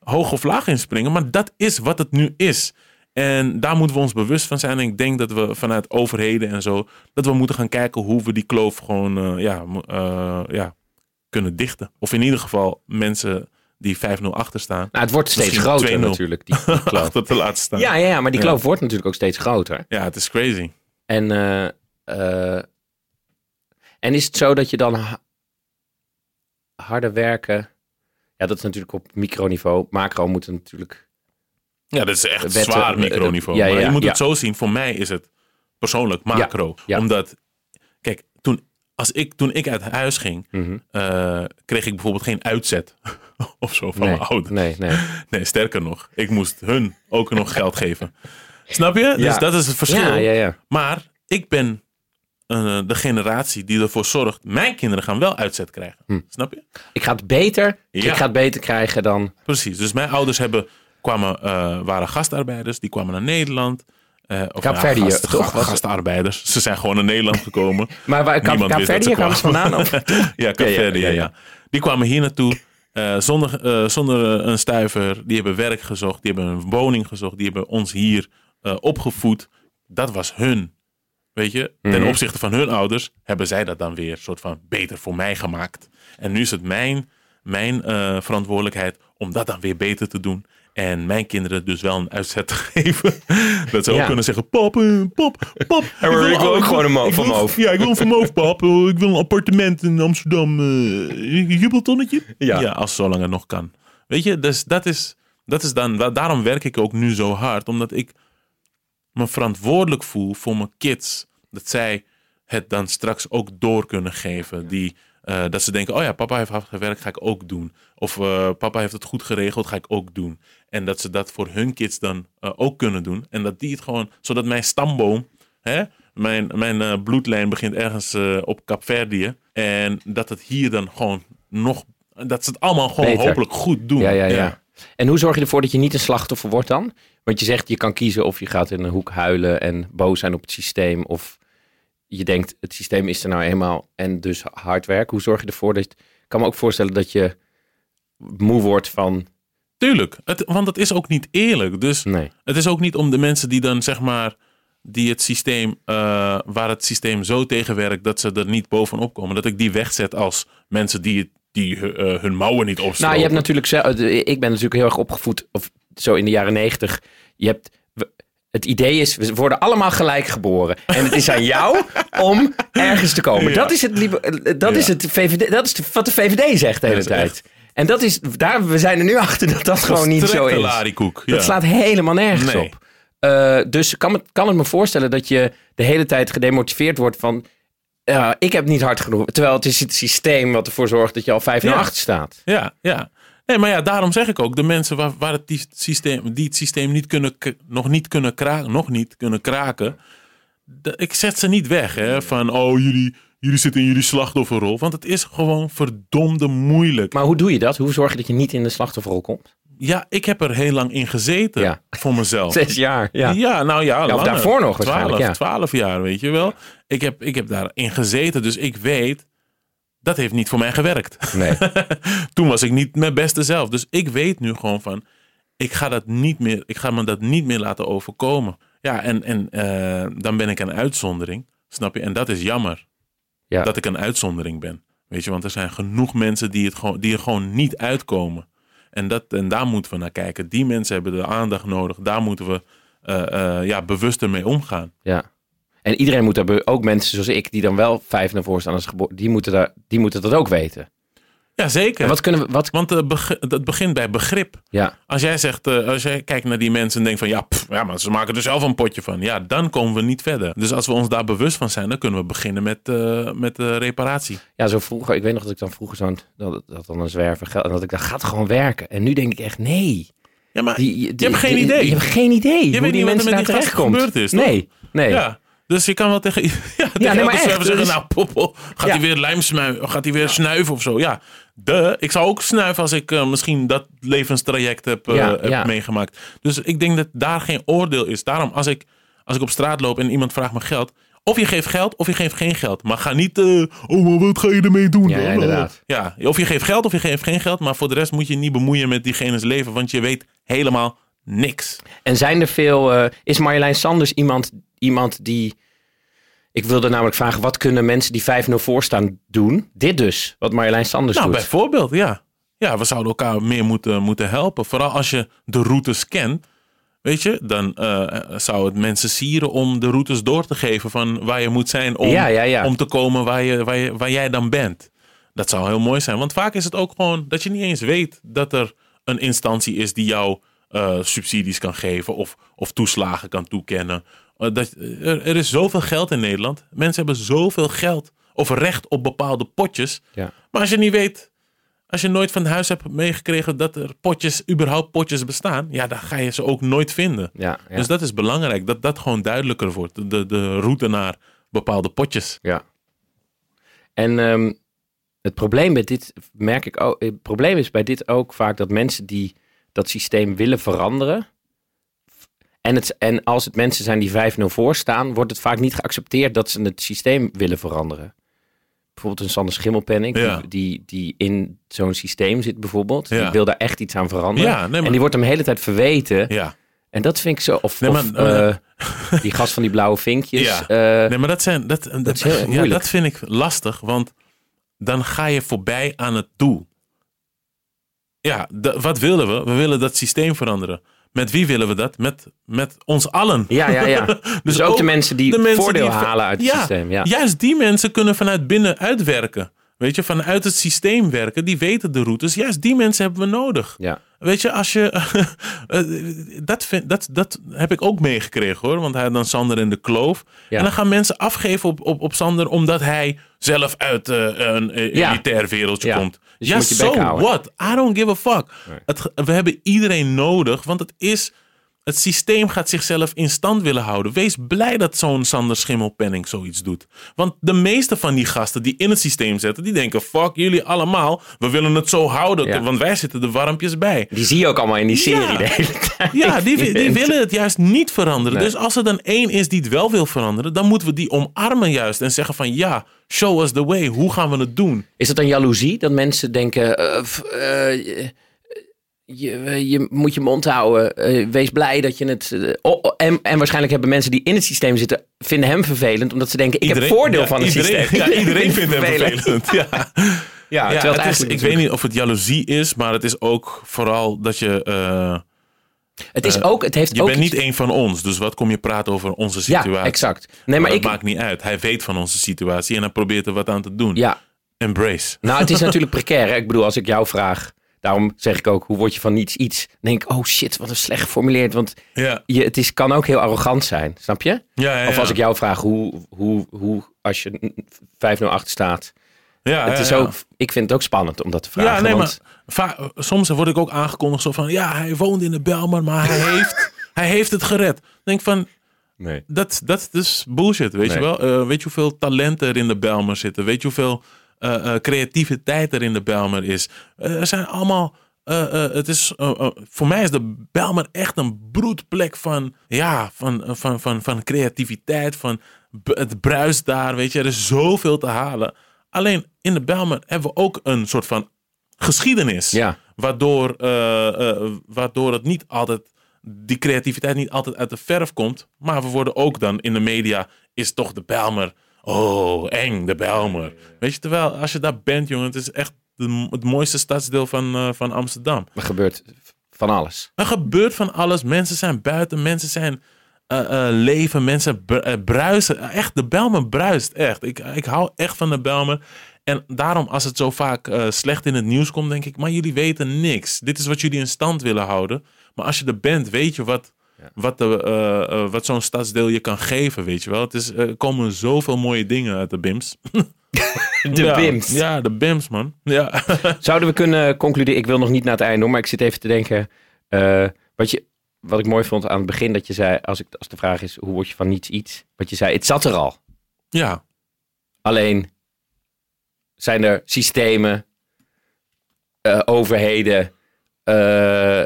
hoog of laag in springen, maar dat is wat het nu is. En daar moeten we ons bewust van zijn. En ik denk dat we vanuit overheden en zo, dat we moeten gaan kijken hoe we die kloof gewoon, eh, ja, eh, ja, kunnen dichten. Of in ieder geval mensen die 5-0 achter staan, Nou, het wordt steeds groter 2-0. natuurlijk, die, die kloof. achter te laten staan. Ja, ja, ja, maar die Ja. kloof wordt natuurlijk ook steeds groter. ja, het is crazy. En, eh, en is het zo dat je dan ha- harder werken... Ja, dat is natuurlijk op microniveau. Macro moet natuurlijk... Ja, dat is echt Wetten, zwaar eh, microniveau. ja, ja, maar je moet het zo zien. Voor mij is het persoonlijk macro. Omdat, kijk, toen, als ik, toen ik uit huis ging, Mhm. eh, kreeg ik bijvoorbeeld geen uitzet of zo van nee, mijn ouders. nee, nee. Nee, sterker nog, ik moest hun ook nog geld geven. Snap je? Dus dat is het verschil. Ja, ja, ja. Maar ik ben eh, de generatie die ervoor zorgt. Mijn kinderen gaan wel uitzet krijgen. Hm. Snap je? Ik ga het beter, Ja. ik ga het beter krijgen dan... Precies. Dus mijn ouders hebben, kwamen, eh, waren gastarbeiders. Die kwamen naar Nederland. Eh of gast- toch? ga- Was het? gastarbeiders. Ze zijn gewoon naar Nederland gekomen. Maar waar Niemand ze kwamen vandaan? Of? ja, Kaapverdië, ja, ja, ja. ja. Die kwamen hier naartoe zonder, zonder een stuiver. Die hebben werk gezocht. Die hebben een woning gezocht. Die hebben ons hier opgevoed. Dat was hun. Weet je, ten Mhm. opzichte van hun ouders hebben zij dat dan weer soort van beter voor mij gemaakt. En nu is het mijn, mijn eh, verantwoordelijkheid om dat dan weer beter te doen. En mijn kinderen dus wel een uitzet te geven. Dat ze Ja. ook kunnen zeggen: Pap, eh, pap, pap. ik wil ook gewoon een mo- ik wil- van Moof. Ja, ik wil een van Moof, pap. Ik wil een appartement in Amsterdam. Een jubeltonnetje? Ja. ja, als zolang het nog kan. Weet je, dus dat is, dat is dan, da- daarom werk ik ook nu zo hard. Omdat ik me verantwoordelijk voel voor mijn kids. Dat zij het dan straks ook door kunnen geven. Die, eh, dat ze denken, oh ja, papa heeft hard gewerkt, ga ik ook doen. Of eh, papa heeft het goed geregeld, ga ik ook doen. En dat ze dat voor hun kids dan eh, ook kunnen doen. En dat die het gewoon, zodat mijn stamboom, hè, mijn, mijn bloedlijn begint ergens op Capverdië. En dat het hier dan gewoon nog, dat ze het allemaal gewoon Beter. hopelijk goed doen. Ja, ja, ja. En hoe zorg je ervoor dat je niet een slachtoffer wordt dan? Want je zegt je kan kiezen of je gaat in een hoek huilen en boos zijn op het systeem. Of je denkt het systeem is er nou eenmaal en dus hard werken. Hoe zorg je ervoor dat... Ik kan me ook voorstellen dat je moe wordt van... Tuurlijk, het, want het is ook niet eerlijk. Dus Nee. Het is ook niet om de mensen die dan zeg maar die het systeem, eh, waar het systeem zo tegenwerkt dat ze er niet bovenop komen, dat ik die wegzet als mensen die, het- die eh, hun mouwen niet opstropen. Nou, je hebt natuurlijk zelf, ik ben natuurlijk heel erg opgevoed, of zo in de jaren negentig. Je hebt, het idee is, we worden allemaal gelijk geboren. En het is aan jou om ergens te komen. Ja. Dat is het, eh, dat Ja. is het VVD, dat is de- wat de VVD zegt de hele tijd. En dat is, daar, we zijn er nu achter dat dat gewoon niet zo is. larikoek. Dat slaat helemaal nergens Nee. op. Eh, dus kan, het, kan het me voorstellen dat je de hele tijd gedemotiveerd wordt van... ja, ik heb niet hard genoeg. Terwijl het is het systeem wat ervoor zorgt dat je al 5 naar Ja. 8 staat. Ja, ja. Nee, maar ja, daarom zeg ik ook, de mensen waar, waar het die systeem, die het systeem niet kunnen, nog niet kunnen kraken, nog niet kunnen kraken, ik zet ze niet weg, hè, van, oh, jullie, jullie zitten in jullie slachtofferrol, want het is gewoon verdomde moeilijk. Maar hoe doe je dat? Hoe zorg je dat je niet in de slachtofferrol komt? Ja, ik heb er heel lang in gezeten Ja. voor mezelf. Zes jaar. Ja. Ja, nou ja, of langer. daarvoor nog Twaalf, ja. twaalf jaar, weet je wel. Ik heb, ik heb daarin gezeten, dus ik weet, dat heeft niet voor mij gewerkt. Nee. Toen was ik niet mijn beste zelf. Dus ik weet nu gewoon van, ik ga dat niet meer, ik ga me dat niet meer laten overkomen. Ja, en, en eh, dan ben ik een uitzondering, snap je? En dat is jammer, Ja. dat ik een uitzondering ben. Weet je, want er zijn genoeg mensen die, het gewoon, die er gewoon niet uitkomen. En, dat, en daar moeten we naar kijken. Die mensen hebben de aandacht nodig. Daar moeten we eh, ja, bewuster mee omgaan. ja. En iedereen moet daar, ook mensen zoals ik, die dan wel vijf naar voren staan als geboren, die moeten, daar, die moeten dat ook weten. Ja, zeker. En wat kunnen we, wat, Want eh, dat begint bij begrip. ja, Als jij zegt, eh, als jij kijkt naar die mensen en denkt van ja, pff, ja, maar ze maken er zelf een potje van. Ja, dan komen we niet verder. Dus als we ons daar bewust van zijn, dan kunnen we beginnen met, eh, met reparatie. ja, zo vroeger, ik weet nog dat ik dan vroeger zo'n, dat, dat dan een zwerver geld, en dat ik dacht, gaat gewoon werken. En nu denk ik echt, nee. Ja, maar Die, die- je hebt geen idee. Je hebt geen idee Je hoe weet die niet wat mensen er met die gast gebeurd is, toch? Nee, nee. Ja, dus je kan wel tegen, ja, tegen nee, maar elke echt, zwerver zeggen, dus- nou poppel, gaat Ja. hij weer lijm gaat hij weer snuiven of zo. Ja, de, ik zou ook snuiven als ik eh, misschien dat levenstraject heb, eh, Ja, heb ja. meegemaakt. Dus ik denk dat daar geen oordeel is. Daarom, als ik, als ik op straat loop en iemand vraagt me geld, of je geeft geld of je geeft geen geld. Maar ga niet, eh, oh, wat ga je ermee doen? Ja, ja, inderdaad. Ja, of je geeft geld of je geeft geen geld, maar voor de rest moet je je niet bemoeien met diegene's leven, want je weet helemaal niks. En zijn er veel. is Marjolein Sanders iemand, iemand die. Ik wilde namelijk vragen: wat kunnen mensen die 5-0 voorstaan doen? Dit dus, wat Marjolein Sanders Nou, doet. bijvoorbeeld, ja. Ja, we zouden elkaar meer moeten, moeten helpen. Vooral als je de routes kent. Weet je, dan eh, zou het mensen sieren om de routes door te geven van waar je moet zijn om, Ja, ja, ja. om te komen waar, je, waar, je, waar jij dan bent. Dat zou heel mooi zijn. Want vaak is het ook gewoon dat je niet eens weet dat er een instantie is die jou eh, subsidies kan geven of, of toeslagen kan toekennen. Eh, dat, er, er is zoveel geld in Nederland. Mensen hebben zoveel geld of recht op bepaalde potjes. Ja. Maar als je niet weet, als je nooit van huis hebt meegekregen dat er potjes, überhaupt potjes bestaan, ja, dan ga je ze ook nooit vinden. Ja, ja. Dus dat is belangrijk, dat dat gewoon duidelijker wordt. De, de route naar bepaalde potjes. Ja. En ehm, het probleem bij dit, merk ik ook, het probleem is bij dit ook vaak dat mensen die dat systeem willen veranderen. En, het, en als het mensen zijn die 5-0 voor staan, wordt het vaak niet geaccepteerd dat ze het systeem willen veranderen. Bijvoorbeeld een Sander Schimmelpenning, Ja. die, die, die in zo'n systeem zit bijvoorbeeld. Ja. Die wil daar echt iets aan veranderen. Ja, nee, maar- En die wordt hem de hele tijd verweten. Ja. En dat vind ik zo. Of, Nee, of, maar- eh, die gast van die blauwe vinkjes. Ja. eh, Nee, maar dat, zijn, dat, dat, is heel ja, dat vind ik lastig, want dan ga je voorbij aan het doel. Ja, wat willen we? We willen dat systeem veranderen. Met wie willen we dat? Met, met ons allen. ja, ja, ja. dus, ook, de mensen die de mensen voordeel die- halen uit het Ja, systeem. Ja. Juist die mensen kunnen vanuit binnen uitwerken. Weet je, vanuit het systeem werken. Die weten de routes. Juist die mensen hebben we nodig. Ja. Weet je, als je. eh, dat, vind, dat, dat heb ik ook meegekregen hoor. Want hij had dan Sander in de kloof. Ja. En dan gaan mensen afgeven op, op, op Sander. omdat hij zelf uit eh, een eh, Ja. elitair wereldje Ja. komt. Dus ja, so what? I don't give a fuck. Nee. Het, ge- we hebben iedereen nodig. Want het is. Het systeem gaat zichzelf in stand willen houden. Wees blij dat zo'n Sander Schimmelpenning zoiets doet. Want de meeste van die gasten die in het systeem zitten, die denken: fuck jullie allemaal. We willen het zo houden. Ja. Want wij zitten er warmpjes bij. Die zie je ook allemaal in die serie Ja. de hele tijd. Ja, die, die willen het juist niet veranderen. Nee. Dus als er dan één is die het wel wil veranderen, dan moeten we die omarmen juist. En zeggen van ja, show us the way. Hoe gaan we het doen? Is dat dan jaloezie? Dat mensen denken, eh, eh, je, moet je mond houden. eh, wees blij dat je het... eh, oh, oh, en, en waarschijnlijk hebben mensen die in het systeem zitten... vinden hem vervelend, omdat ze denken... ik heb voordeel ja, van het iedereen, systeem. Ja, iedereen vindt hem vervelend. Ja. Ja, Ja, terwijl het het is, eigenlijk ik weet niet of het jaloezie is, maar het is ook vooral dat je... eh, Het is ook... Het heeft je ook bent niet één van ons, dus wat kom je praten over onze Ja, situatie? exact. Nee, maar dat ik... maakt niet uit. Hij weet van onze situatie en hij probeert er wat aan te doen. Ja, Embrace. nou het is natuurlijk precair. Hè? Ik bedoel, als ik jou vraag... Daarom zeg ik ook, hoe word je van niets iets? Dan denk ik, oh shit, wat een slecht geformuleerd. Want Ja, je, het is, kan ook heel arrogant zijn, snap je? ja, ja. Of als ik jou vraag hoe, hoe, hoe als je 5-0 achter staat. Ja, Het is ook, ik vind het ook spannend om dat te vragen. Ja, nee, want, maar soms word ik ook aangekondigd zo van... Ja, hij woont in de Belmer, maar hij heeft, hij heeft het gered. Dan denk van, nee. dat, dat is bullshit, weet Nee. je wel? Eh, weet je hoeveel talenten er in de Belmer zitten? Weet je hoeveel creativiteit er in de Belmer is? Eh, er zijn allemaal... eh, eh, het is, eh, eh, voor mij is de Belmer echt een broedplek van, ja, van, eh, van, van, van creativiteit, van het bruist daar, weet je. Er is zoveel te halen. Alleen in de Belmer hebben we ook een soort van geschiedenis. Ja. Waardoor, eh, eh, waardoor het niet altijd, die creativiteit niet altijd uit de verf komt. Maar we worden ook dan in de media, is toch de Belmer. Oh, eng, de Belmer. Weet je, terwijl als je daar bent, jongen, het is echt de- het mooiste stadsdeel van, eh, van Amsterdam. Er gebeurt van alles. Er gebeurt van alles. Mensen zijn buiten, mensen zijn eh, eh, leven, mensen br- bruisen. Echt, de Belmer bruist echt. Ik, ik hou echt van de Belmer. En daarom, als het zo vaak slecht in het nieuws komt, denk ik, maar jullie weten niks. Dit is wat jullie in stand willen houden. Maar als je er bent, weet je wat, wat, de, eh, eh, wat zo'n stadsdeel je kan geven, weet je wel. Het is, er komen zoveel mooie dingen uit de BIMS. De ja, BIMS. Ja, de BIMS, man. Ja. Zouden we kunnen concluderen, ik wil nog niet naar het einde hoor, maar ik zit even te denken. eh, wat, je, wat ik mooi vond aan het begin, dat je zei, als, ik, als de vraag is, hoe word je van niets iets? Wat je zei, het zat er al. ja, Alleen zijn er systemen, eh, overheden, eh,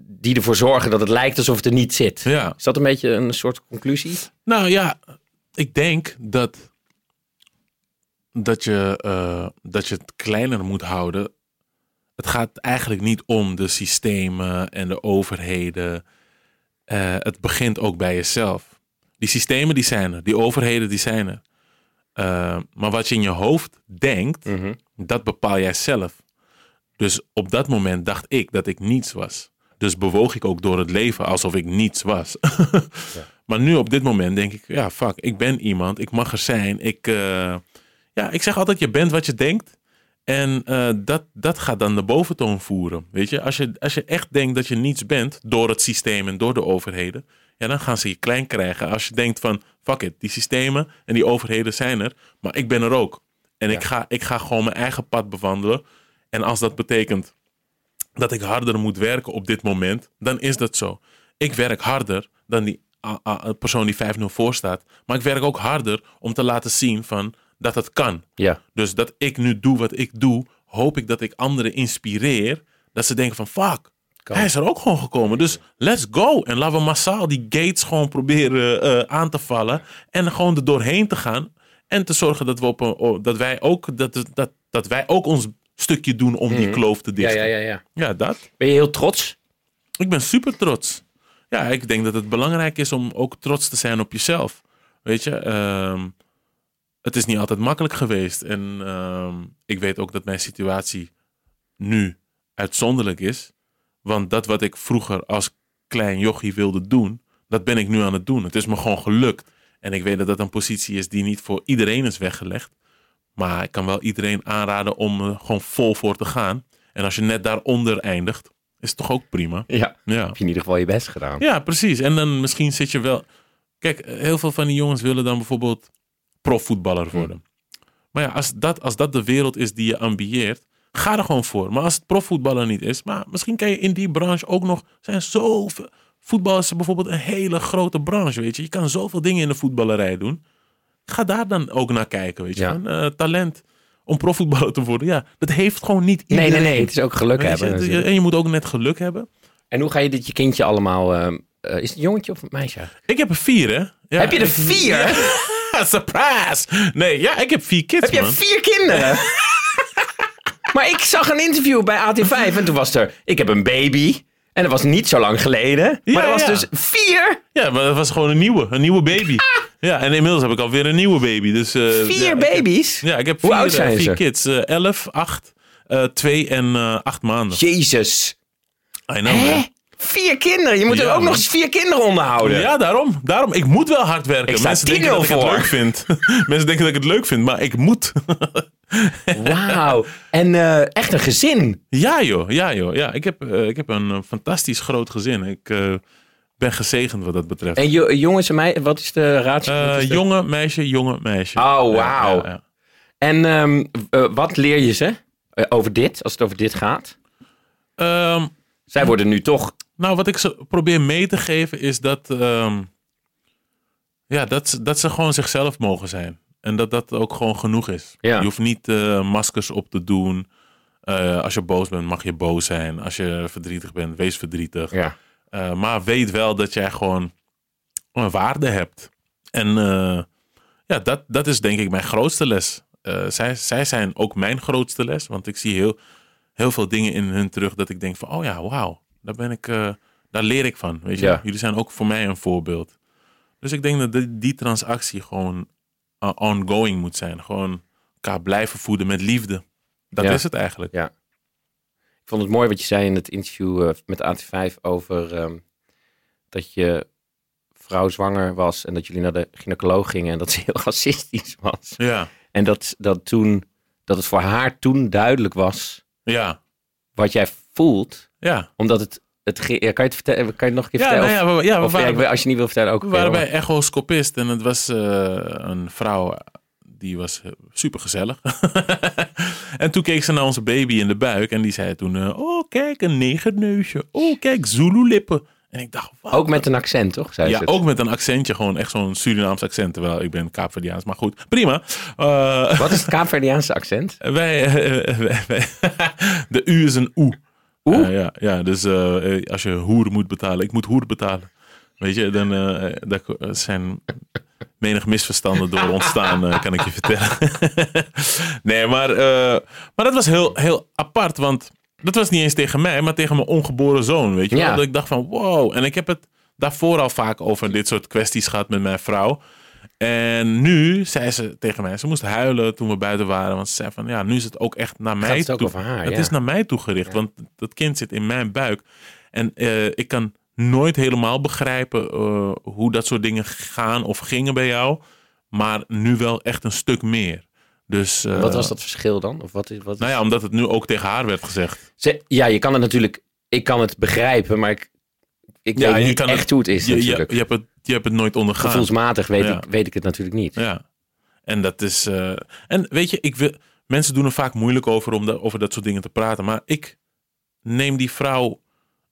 die ervoor zorgen dat het lijkt alsof het er niet zit. ja. Is dat een beetje een soort conclusie? Nou ja, ik denk dat, dat, je, eh, dat je het kleiner moet houden. Het gaat eigenlijk niet om de systemen en de overheden. Eh, het begint ook bij jezelf. Die systemen die zijn er, die overheden die zijn er. Eh, maar wat je in je hoofd denkt, Mhm. dat bepaal jij zelf. Dus op dat moment dacht ik dat ik niets was. Dus bewoog ik ook door het leven alsof ik niets was. Maar nu op dit moment denk ik, ja, fuck, ik ben iemand, ik mag er zijn. Ik, eh, ja, ik zeg altijd, je bent wat je denkt. En eh, dat, dat gaat dan de boventoon voeren. Weet je, als je, als je echt denkt dat je niets bent door het systeem en door de overheden, ja, dan gaan ze je klein krijgen. Als je denkt van, fuck it, die systemen en die overheden zijn er, maar ik ben er ook. En ik, ga, ik ga gewoon mijn eigen pad bewandelen. En als dat betekent dat ik harder moet werken op dit moment, dan is dat zo. Ik werk harder dan die persoon die 5-0 voor staat. Maar ik werk ook harder om te laten zien van dat het kan. Ja. Dus dat ik nu doe wat ik doe, hoop ik dat ik anderen inspireer. Dat ze denken van fuck, Kan. hij is er ook gewoon gekomen. Dus let's go. En laten we massaal die gates gewoon proberen eh, aan te vallen. En gewoon er doorheen te gaan. En te zorgen dat, we op een, dat, wij, ook, dat, dat, dat wij ook ons stukje doen om die Mhm. kloof te Ja, dichten. ja, ja, ja. ja, dat. Ben je heel trots? Ik ben super trots. Ja, ik denk dat het belangrijk is om ook trots te zijn op jezelf. Weet je, ehm, het is niet altijd makkelijk geweest. En ehm, ik weet ook dat mijn situatie nu uitzonderlijk is. Want dat wat ik vroeger als klein jochie wilde doen, dat ben ik nu aan het doen. Het is me gewoon gelukt. En ik weet dat dat een positie is die niet voor iedereen is weggelegd. Maar ik kan wel iedereen aanraden om er gewoon vol voor te gaan. En als je net daaronder eindigt, is het toch ook prima. Ja. Ja. Heb je in ieder geval je best gedaan. Ja, precies. En dan misschien zit je wel. Kijk, heel veel van die jongens willen dan bijvoorbeeld profvoetballer worden. Maar ja, als dat, als dat de wereld is die je ambieert, ga er gewoon voor. Maar als het profvoetballer niet is, maar misschien kan je in die branche ook nog. zijn zoveel. Voetbal is bijvoorbeeld een hele grote branche, weet je. Je kan zoveel dingen in de voetballerij doen. Ga daar dan ook naar kijken, weet je. Ja. Van, eh, talent om profvoetballer te worden, ja, dat heeft gewoon niet Nee, iedereen. nee, nee. Het is ook geluk hebben. natuurlijk. en je moet ook net geluk hebben. En hoe ga je dit je kindje allemaal... eh, eh, is het een jongetje of een meisje? Ik heb er vier, hè? Ja, Heb je er vier? Ja, surprise! Nee, ja, ik heb vier kids, Heb je vier kinderen? maar ik zag een interview bij AT5 en toen was er... Ik heb een baby. En dat was niet zo lang geleden. Ja, maar er was ja. dus vier. Ja, maar dat was gewoon een nieuwe, een nieuwe baby. Ja, en inmiddels heb ik alweer een nieuwe baby. Dus, eh, Vier ja, ik heb- baby's? Ja, ik heb Hoe vier, oud zijn eh, vier ze? kids. eh, elf, acht, eh, twee en eh, acht maanden. Jezus. I know, Hè? man. Vier kinderen. Je moet er ook nog eens vier kinderen onderhouden. Ja, daarom, daarom. Ik moet wel hard werken. Ik sta Mensen denken 10-0 dat ik het leuk vind. Mensen denken dat ik het leuk vind, maar ik moet. Wauw. En eh, echt een gezin. ja, joh. Ja, joh. Ja, ik heb, eh, ik heb een eh, fantastisch groot gezin. Ik ben gezegend wat dat betreft. En jo- jongens en mij, wat is de ratio? Jonge meisje, jonge meisje. Oh, wauw. ja, ja. En ehm, eh, wat leer je ze over dit, als het over dit gaat? Ehm, Zij worden nu toch... nou, wat ik ze probeer mee te geven is dat, ehm, ja, dat, dat ze gewoon zichzelf mogen zijn. En dat dat ook gewoon genoeg is. Ja. Je hoeft niet eh, maskers op te doen. Eh, als je boos bent, mag je boos zijn. Als je verdrietig bent, wees verdrietig. Ja. Eh, maar weet wel dat jij gewoon een waarde hebt. En ja, dat, dat is denk ik mijn grootste les. Zij, zij zijn ook mijn grootste les. Want ik zie heel, heel veel dingen in hun terug dat ik denk van... Oh ja, wauw. Daar, ben ik, daar leer ik van. Weet je? Ja. Jullie zijn ook voor mij een voorbeeld. Dus ik denk dat die, die transactie gewoon uh, ongoing moet zijn. Gewoon elkaar blijven voeden met liefde. Dat Ja. is het eigenlijk. Ja. Ik vond het mooi wat je zei in het interview eh, met AT5 over ehm, dat je vrouw zwanger was en dat jullie naar de gynaecoloog gingen en dat ze heel racistisch was. Ja, En dat, dat toen, dat het voor haar toen duidelijk was ja, wat jij voelt, ja. omdat het, het ja, kan je het vertellen, kan je het nog een keer Ja, vertellen? nou ja, we, ja, we of, of, ja, waren, weet- als je niet wil vertellen ook. We waren bij echoscopist en het was eh, een vrouw die was super gezellig. en toen keek ze naar onze baby in de buik en die zei toen: eh, Oh, kijk, een negerneusje. Oh, kijk, Zulu-lippen. En ik dacht: wat? Ook met een accent, toch? Zei Ja, ook met een accentje, gewoon echt zo'n Surinaams accent. Terwijl ik ben Kaapverdiaans, maar goed, prima. Eh, Wat is het Kaapverdiaanse accent? wij, eh, wij- wij- de U is een oe. Eh, ja, ja, dus eh, eh, als je hoer moet betalen, ik moet hoer betalen. Weet je, dan daar zijn menig misverstanden door ontstaan, kan ik je vertellen. nee, maar, maar dat was heel, heel apart, want dat was niet eens tegen mij, maar tegen mijn ongeboren zoon, weet je Ja. Dat ik dacht van, wow. En ik heb het daarvoor al vaak over dit soort kwesties gehad met mijn vrouw. En nu zei ze tegen mij, ze moest huilen toen we buiten waren. Want ze zei van, ja, nu is het ook echt naar mij het ook toe. over haar, het ja. is naar mij toe gericht, want dat kind zit in mijn buik. En eh, ik kan nooit helemaal begrijpen eh, hoe dat soort dingen gaan of gingen bij jou. Maar nu wel echt een stuk meer. Dus, eh, Wat was dat verschil dan? Of wat is, wat is... Nou ja, omdat het nu ook tegen haar werd gezegd. Ze- ja, je kan het natuurlijk... Ik kan het begrijpen, maar ik, ik Ja, weet je niet kan echt het- hoe het is Je, je, natuurlijk. je, hebt het, je hebt het nooit ondergaan. Gevoelsmatig weet, Ja. ik, weet ik het natuurlijk niet. Ja. En dat is. eh, en weet je, ik wil, mensen doen er vaak moeilijk over om da- over dat soort dingen te praten. Maar ik neem die vrouw.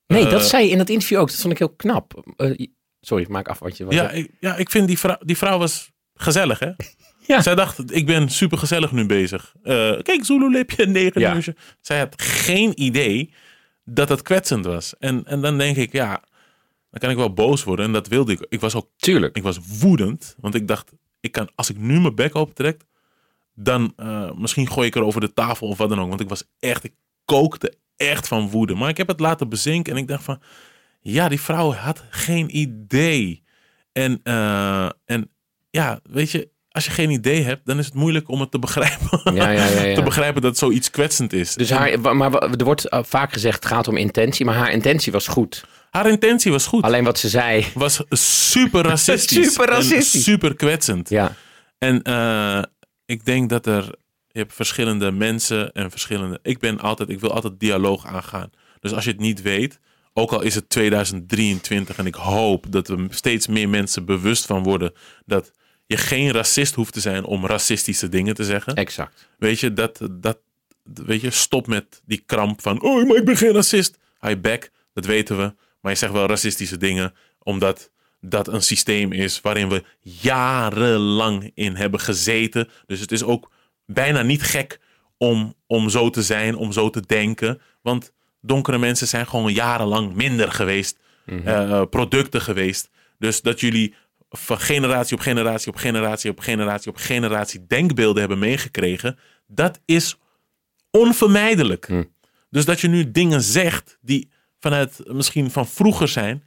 Nee, eh, dat zei je in dat interview ook. Dat vond ik heel knap. Eh, Sorry, maak af wat je wil Ja, ik, ja, ik vind die vrouw, die vrouw was gezellig, hè? Ja. Zij dacht, ik ben super gezellig nu bezig. Eh, kijk, Zulu-lipje, negen Ja. Zij had geen idee dat het kwetsend was. En, en dan denk ik, ja, dan kan ik wel boos worden. En dat wilde ik. Ik was ook, Tuurlijk. ik was woedend. Want ik dacht, ik kan, als ik nu mijn bek opentrek, dan eh, misschien gooi ik er over de tafel of wat dan ook. Want ik was echt, ik kookte echt van woede. Maar ik heb het laten bezinken en ik dacht van, ja, die vrouw had geen idee. En, eh, en ja, weet je, als je geen idee hebt, dan is het moeilijk om het te begrijpen. Ja, ja, ja, ja. te begrijpen dat zoiets kwetsend is. Dus haar, maar er wordt eh, vaak gezegd het gaat om intentie, maar haar intentie was goed. Haar intentie was goed. Alleen wat ze zei, Was super racistisch. Super racistisch. En super kwetsend. ja, En eh, ik denk dat er, je hebt verschillende mensen en verschillende. Ik ben altijd, ik wil altijd dialoog aangaan. Dus als je het niet weet, ook al is het 2023 en ik hoop dat er steeds meer mensen bewust van worden dat je geen racist hoeft te zijn om racistische dingen te zeggen. exact. Weet je, dat, dat, weet je, stop met die kramp van, oh, maar ik ben geen racist. High back, dat weten we. Maar je zegt wel racistische dingen, omdat dat een systeem is waarin we jarenlang in hebben gezeten. Dus het is ook bijna niet gek om, om zo te zijn, om zo te denken. Want donkere mensen zijn gewoon jarenlang minder geweest, eh, producten geweest. Dus dat jullie van generatie op generatie op generatie op generatie op generatie denkbeelden hebben meegekregen, dat is onvermijdelijk. Hm. Dus dat je nu dingen zegt die vanuit misschien van vroeger zijn,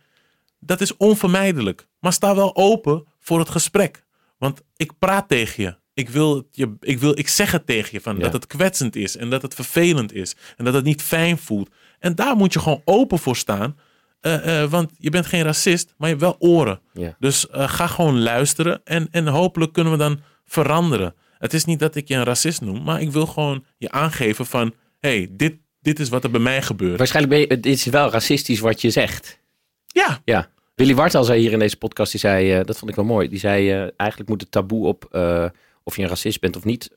dat is onvermijdelijk. Maar sta wel open voor het gesprek. Want ik praat tegen je. Ik, wil het je, ik, wil, ik zeg het tegen je van Ja. dat het kwetsend is en dat het vervelend is en dat het niet fijn voelt. En daar moet je gewoon open voor staan. Eh, eh, want je bent geen racist, maar je hebt wel oren. Ja. Dus eh, ga gewoon luisteren en, en hopelijk kunnen we dan veranderen. Het is niet dat ik je een racist noem, maar ik wil gewoon je aangeven van... hey, dit, dit is wat er bij mij gebeurt. Waarschijnlijk ben je, het is wel racistisch wat je zegt. Ja, Ja. Willy Wartel zei hier in deze podcast, die zei, eh, dat vond ik wel mooi. Die zei, eh, eigenlijk moet het taboe op eh, of je een racist bent of niet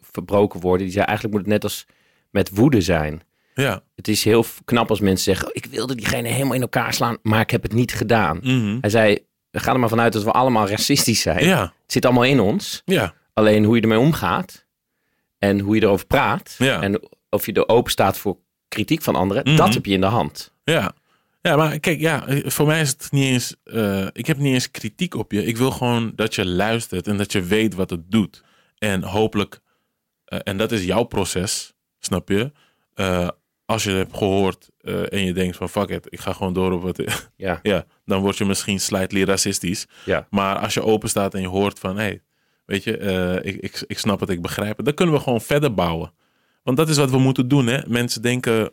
verbroken worden. Die zei, eigenlijk moet het net als met woede zijn. ja. Het is heel knap als mensen zeggen, ik wilde diegene helemaal in elkaar slaan, maar ik heb het niet gedaan. Mhm. Hij zei, ga er maar vanuit dat we allemaal racistisch zijn. ja, Het zit allemaal in ons. ja, Alleen hoe je ermee omgaat en hoe je erover praat Ja. en of je er open staat voor kritiek van anderen, Mhm. dat heb je in de hand. ja. Ja, maar kijk, ja, voor mij is het niet eens... eh, ik heb niet eens kritiek op je. Ik wil gewoon dat je luistert en dat je weet wat het doet. En hopelijk... eh, en dat is jouw proces, snap je? Eh, als je het hebt gehoord eh, en je denkt van... Fuck it, ik ga gewoon door op wat... Ja, ja, dan word je misschien slightly racistisch. ja. Maar als je open staat en je hoort van, hé, hey, weet je, eh, ik, ik, ik snap het, ik begrijp het, dan kunnen we gewoon verder bouwen. Want dat is wat we moeten doen, hè. Mensen denken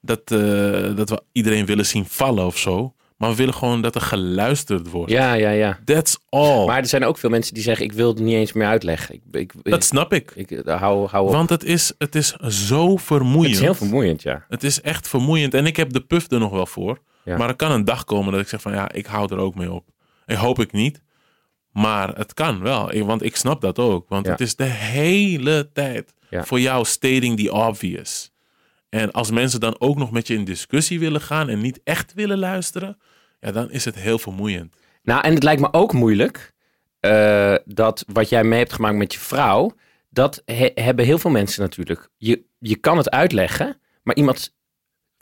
dat, eh, dat we iedereen willen zien vallen of zo. Maar we willen gewoon dat er geluisterd wordt. ja, ja, ja. That's all. Maar er zijn ook veel mensen die zeggen, ik wil het niet eens meer uitleggen. Ik, ik, dat snap ik. ik, ik- hou, hou op. Want het is, het is zo vermoeiend. het is heel vermoeiend, ja. Het is echt vermoeiend. En ik heb de puff er nog wel voor. Ja. Maar er kan een dag komen dat ik zeg van ja, ik hou er ook mee op. Ik hoop ik niet. Maar het kan wel. Want ik snap dat ook. Want Ja. het is de hele tijd Ja. voor jou stating the obvious. En als mensen dan ook nog met je in discussie willen gaan en niet echt willen luisteren, ja, dan is het heel vermoeiend. Nou, en het lijkt me ook moeilijk eh, dat wat jij mee hebt gemaakt met je vrouw, dat he- hebben heel veel mensen natuurlijk. Je, je kan het uitleggen, maar iemand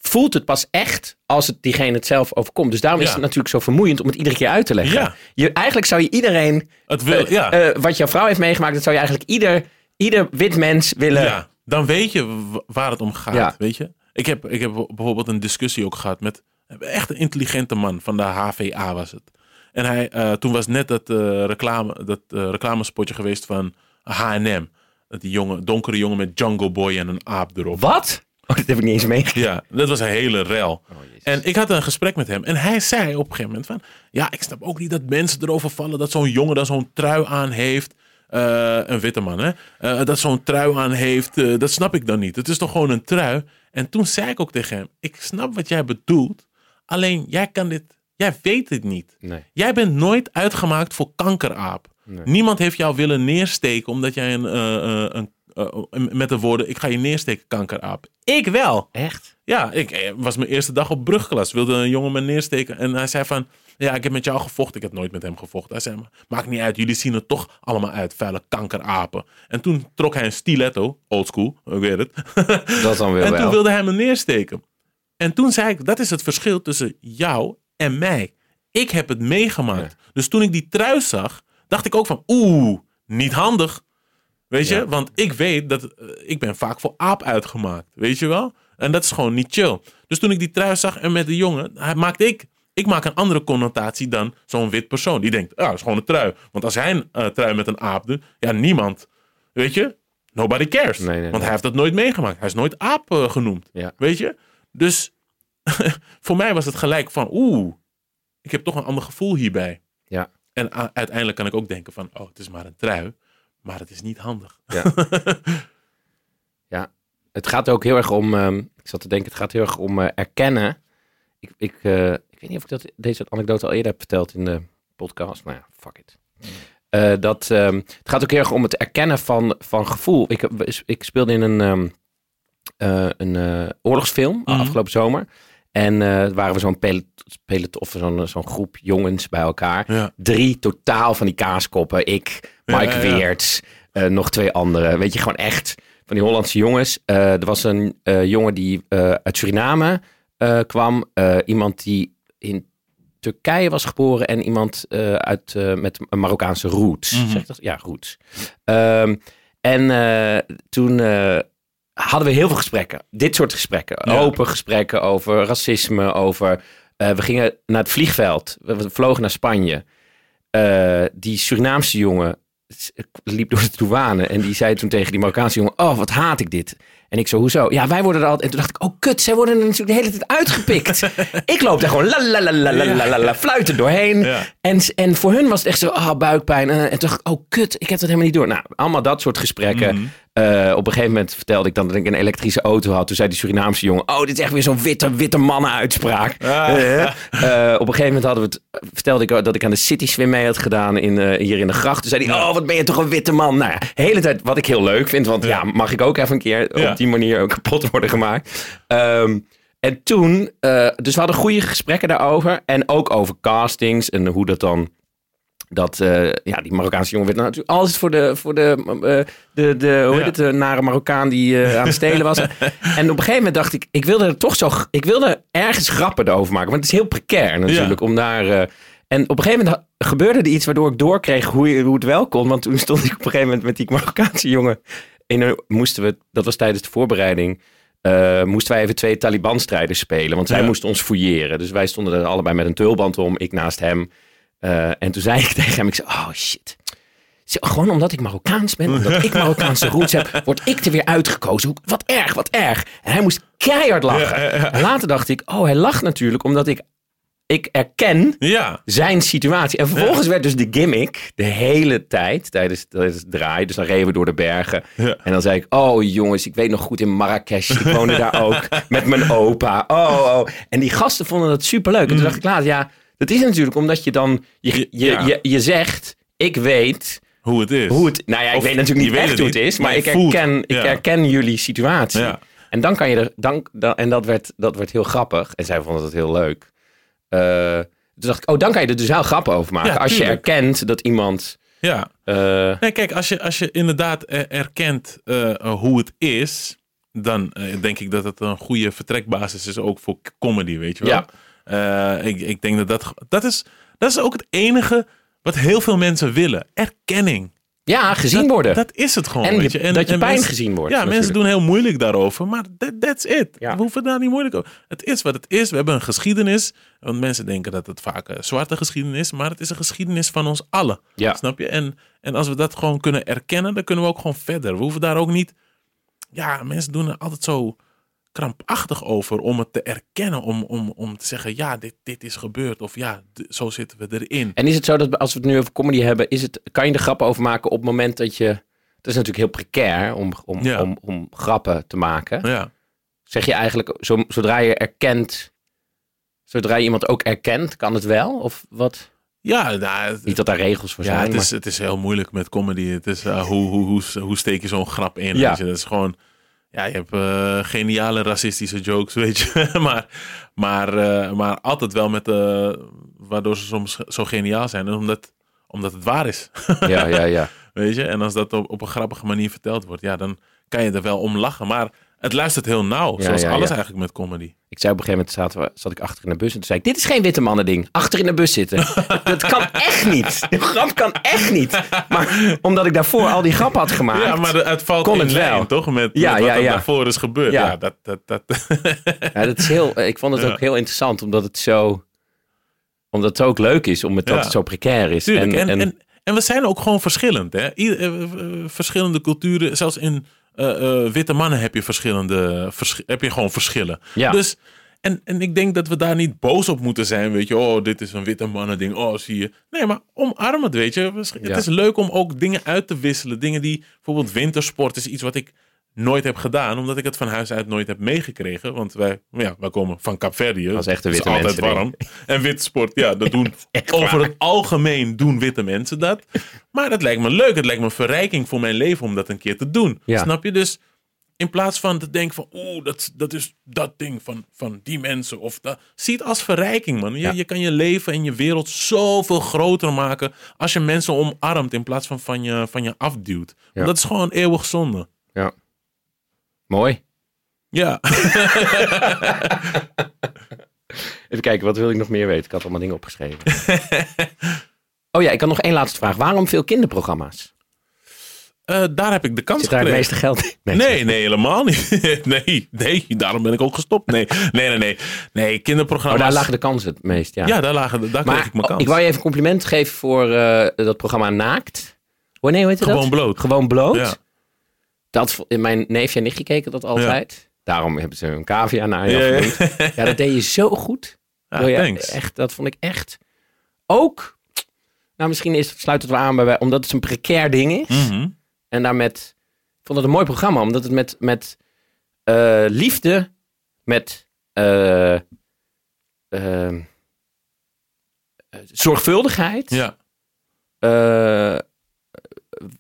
voelt het pas echt als het diegene het zelf overkomt. Dus daarom is het natuurlijk zo vermoeiend om het iedere keer uit te leggen. Ja. Je, eigenlijk zou je iedereen, Het wil, eh, ja. eh, wat jouw vrouw heeft meegemaakt, dat zou je eigenlijk ieder, ieder wit mens willen. Ja, dan weet je waar het om gaat, weet je. Ik heb, ik heb bijvoorbeeld een discussie ook gehad met echt een intelligente man van de HVA was het. En hij, eh, toen was net dat, reclame, dat reclamespotje geweest van H&M. Dat die jongen, donkere jongen met Jungle Boy en een aap erop. Wat? Oh, dat heb ik niet eens meegemaakt. Ja, dat was een hele rel. Oh. En ik had een gesprek met hem. En hij zei op een gegeven moment van... Ja, ik snap ook niet dat mensen erover vallen... dat zo'n jongen dan zo'n trui aan heeft. Eh, een witte man, hè? Eh, dat zo'n trui aan heeft. eh, dat snap ik dan niet. Het is toch gewoon een trui? En toen zei ik ook tegen hem... Ik snap wat jij bedoelt. Alleen, jij kan dit... Jij weet het niet. Nee. Jij bent nooit uitgemaakt voor kankeraap. Nee. Niemand heeft jou willen neersteken omdat jij een, eh, eh, een, eh, met de woorden: Ik ga je neersteken, kankeraap. Ik wel. Echt? Ja, ik eh, was mijn eerste dag op brugklas. Wilde een jongen me neersteken. En hij zei van, ja, ik heb met jou gevochten. Ik heb nooit met hem gevochten. Hij zei, maakt niet uit. Jullie zien er toch allemaal uit. Vuile kankerapen. En toen trok hij een stiletto. Oldschool, ik weet het. Dat is dan weer en wel. toen wilde hij me neersteken. En toen zei ik, dat is het verschil tussen jou en mij. Ik heb het meegemaakt. Dus toen ik die trui zag, dacht ik ook van, oeh, niet handig. Weet je, Ja. want ik weet dat eh, ik ben vaak voor aap uitgemaakt. Weet je wel? En dat is gewoon niet chill. Dus toen ik die trui zag en met de jongen, hij maakte ik, ik maak een andere connotatie dan zo'n wit persoon. Die denkt, ja, dat is gewoon een trui. Want als hij een eh, trui met een aap doet, ja, niemand, weet je, nobody cares. Nee, nee, want nee. hij heeft dat nooit meegemaakt. Hij is nooit aap eh, genoemd. Ja. Weet je? Dus voor mij was het gelijk van, oeh, ik heb toch een ander gevoel hierbij. Ja. En uiteindelijk kan ik ook denken van, oh, het is maar een trui, maar het is niet handig. Ja, het gaat ook heel erg om. ehm, ik zat te denken, het gaat heel erg om eh, erkennen. Ik, ik, eh, ik weet niet of ik dat, deze anekdote al eerder heb verteld in de podcast. Maar ja, fuck it. Eh, dat, ehm, het gaat ook heel erg om het erkennen van, van gevoel. Ik, ik speelde in een, ehm, eh, een oorlogsfilm Mhm. afgelopen zomer. En eh waren we zo'n pelot, of zo'n zo'n groep jongens bij elkaar. Ja. Drie totaal van die kaaskoppen. Ik, Mike ja, ja. Weerts, eh, nog twee anderen. Weet je, gewoon echt van die Hollandse jongens. Eh, er was een eh, jongen die eh, uit Suriname eh, kwam. Eh, iemand die in Turkije was geboren. En iemand eh, uit, eh, met een Marokkaanse roots. Mhm. Zeg dat? Ja, roots. Ehm, en eh, toen eh, hadden we heel veel gesprekken. Dit soort gesprekken. Ja. Open gesprekken over racisme, over... eh, we gingen naar het vliegveld. We, vlogen naar Spanje. Eh, die Surinaamse jongen liep door de douane. En die zei toen tegen die Marokkaanse jongen... Oh, wat haat ik dit. En ik zo, hoezo? Ja, wij worden er altijd... En toen dacht ik, oh kut, zij worden er natuurlijk de hele tijd uitgepikt. ik loop daar gewoon la la la la la la la, fluiten doorheen. Ja. En, en voor hun was het echt zo, ah, buikpijn. En, en toen dacht ik, oh kut, ik heb dat helemaal niet door. Nou, allemaal dat soort gesprekken. Mhm. Eh, op een gegeven moment vertelde ik dan dat ik een elektrische auto had. Toen zei die Surinaamse jongen, oh, dit is echt weer zo'n witte, witte mannen-uitspraak. Ah. Eh, eh, op een gegeven moment hadden we het, vertelde ik dat ik aan de City Swim mee had gedaan in, hier in de gracht. Toen zei hij, oh, wat ben je toch een witte man. Nou ja, de hele tijd wat ik heel leuk vind. Want ja, Ja. mag ik ook even een keer Ja. op die manier ook kapot worden gemaakt. Ehm, en toen, dus we hadden goede gesprekken daarover. En ook over castings en hoe dat dan dat eh, ja, die Marokkaanse jongen werd natuurlijk altijd voor de, voor de, eh, de, de hoe heet Ja. het, de nare Marokkaan die eh, aan het stelen was. en op een gegeven moment dacht ik, ik wilde er toch zo, ik wilde ergens grappen over maken. Want het is heel precair natuurlijk om daar... en op een gegeven moment gebeurde er iets waardoor ik doorkreeg hoe, hoe het wel kon. Want toen stond ik op een gegeven moment met die Marokkaanse jongen. Een, moesten we, dat was tijdens de voorbereiding, moesten wij even twee Taliban-strijders spelen. Want zij Ja. moesten ons fouilleren. Dus wij stonden er allebei met een tulband om, ik naast hem. Eh, en toen zei ik tegen hem, ik zei, oh shit. Gewoon omdat ik Marokkaans ben, omdat ik Marokkaanse roots heb, word ik er weer uitgekozen. Wat erg, wat erg. En hij moest keihard lachen. Ja, ja, ja. En later dacht ik, oh, hij lacht natuurlijk omdat ik, ik erken zijn situatie. En vervolgens werd dus de gimmick de hele tijd tijdens, tijdens het draaien. Dus dan reden we door de bergen. En dan zei ik, oh jongens, ik weet nog goed in Marrakesh. Ik woonde daar ook met mijn opa. Oh, oh. En die gasten vonden dat superleuk. En toen dacht ik later, ja, dat is natuurlijk omdat je dan, je, je. Ja. je, je zegt, ik weet Hoe het is. hoe het, nou ja, ik Of weet natuurlijk niet echt het hoe het is. Maar maar ik herken, ik Ja. herken jullie situatie. Ja. En dan kan je er, dan, dan, en dat werd, dat werd heel grappig. En zij vonden dat heel leuk. Eh, toen dacht ik, oh, dan kan je er dus wel grappen over maken. Ja, als je erkent dat iemand. Ja. eh, Nee, kijk, als je, als je inderdaad erkent eh, hoe het is, dan denk ik dat het een goede vertrekbasis is ook voor comedy, weet je wel. Eh, ik, ik denk dat dat, dat is, dat is ook het enige wat heel veel mensen willen. Erkenning. ja, gezien dat, worden. Dat is het gewoon, en weet je- je. dat je pijn mensen- gezien wordt. Ja, mensen doen heel moeilijk daarover, maar that, that's it. Ja. We hoeven daar niet moeilijk over. Het is wat het is. We hebben een geschiedenis. Want mensen denken dat het vaak een zwarte geschiedenis is, maar het is een geschiedenis van ons allen. Ja. Snap je? En, en als we dat gewoon kunnen erkennen, dan kunnen we ook gewoon verder. We hoeven daar ook niet. Ja, mensen doen er altijd zo krampachtig over om het te erkennen. Om, om, om te zeggen, ja, dit, dit is gebeurd. Of ja, zo zitten we erin. En is het zo dat als we het nu over comedy hebben, is het, kan je er grappen over maken op het moment dat je. Het is natuurlijk heel precair om, om, Ja. om, om grappen te maken. Ja. Zeg je eigenlijk, zo, zodra je erkent. Zodra je iemand ook erkent, kan het wel? Of wat? Ja, nou, het- Niet dat daar regels voor ja zijn, het, maar... is, het is heel moeilijk met comedy. Het is, eh, hoe, hoe, hoe, hoe steek je zo'n grap in? Ja. Je? Dat is gewoon... Ja, je hebt eh, geniale racistische jokes, weet je. maar, maar, eh, maar altijd wel met... eh waardoor ze soms zo geniaal zijn. Omdat, omdat het waar is. Ja, ja, ja. Weet je? En als dat op, op een grappige manier verteld wordt, ja, dan kan je er wel om lachen. Maar het luistert heel nauw, Ja, zoals ja, alles ja. eigenlijk met comedy. Ik zei op een gegeven moment, zat, zat ik achter in de bus en toen zei ik, dit is geen witte mannen ding. Achter in de bus zitten. dat kan echt niet. Die grap kan echt niet. Maar omdat ik daarvoor al die grap had gemaakt. Ja, maar de- het valt kon in het lijn, wel. toch? Met, Ja, met wat ja, er daarvoor is gebeurd. Ja. Dat... dat, dat Ja, dat is heel, ik vond het ook heel interessant, omdat het zo... Omdat het ook leuk is, omdat Ja. het zo precair is. Tuurlijk. En, en, en, en, we zijn ook gewoon verschillend. Hè? Ieder- eh, eh, verschillende culturen. Zelfs in eh, eh, witte mannen heb je verschillende. vers- heb je gewoon verschillen. ja. Dus. En, en ik denk dat we daar niet boos op moeten zijn. Weet je, oh, dit is een witte mannen ding. Oh, zie je. Nee, maar omarm het, weet je. Het Ja. is leuk om ook dingen uit te wisselen. Dingen die, bijvoorbeeld wintersport is iets wat ik nooit heb gedaan. Omdat ik het van huis uit nooit heb meegekregen. Want wij, ja, wij komen van Kaapverdië. Dat is echt een witte altijd mensen warm. En witsport, ja, dat doen over waar. het algemeen doen witte mensen dat. Maar het lijkt me leuk. Het lijkt me een verrijking voor mijn leven om dat een keer te doen. Ja. Snap je? Dus in plaats van te denken van, oeh, dat, dat is dat ding van, van die mensen. Of dat, zie het als verrijking, man. Je, Ja. je kan je leven en je wereld zoveel groter maken als je mensen omarmt in plaats van van je, van je afduwt. Ja. Dat is gewoon eeuwig zonde. ja. Mooi. Ja. Even kijken, wat wil ik nog meer weten? Ik had allemaal dingen opgeschreven. oh ja, ik had nog één laatste vraag. Waarom veel kinderprogramma's? Eh, daar heb ik de kans Zit daar het meeste geld in? Nee, nee, helemaal niet. nee, nee, daarom ben ik ook gestopt. Nee, nee, nee, nee. Nee, Oh, kinderprogramma's. daar lagen de kansen het meest, ja. Ja, daar, lagen, daar kreeg ik mijn oh, kans. ik wou je even een compliment geven voor eh, dat programma Naakt. Wanneer heet het Gewoon dat? bloot. Gewoon bloot. Ja. Dat, mijn neefje en nichtje keken dat altijd. Daarom hebben ze een cavia naar je Ja, ja. dat deed je zo goed. Ja, je. Echt, dat vond ik echt. Ook, nou misschien is, sluit het wel aan bij, omdat het een precair ding is. Mhm. En daar met, ik vond het een mooi programma, omdat het met, met eh, liefde, met eh, eh, zorgvuldigheid, Ja, eh,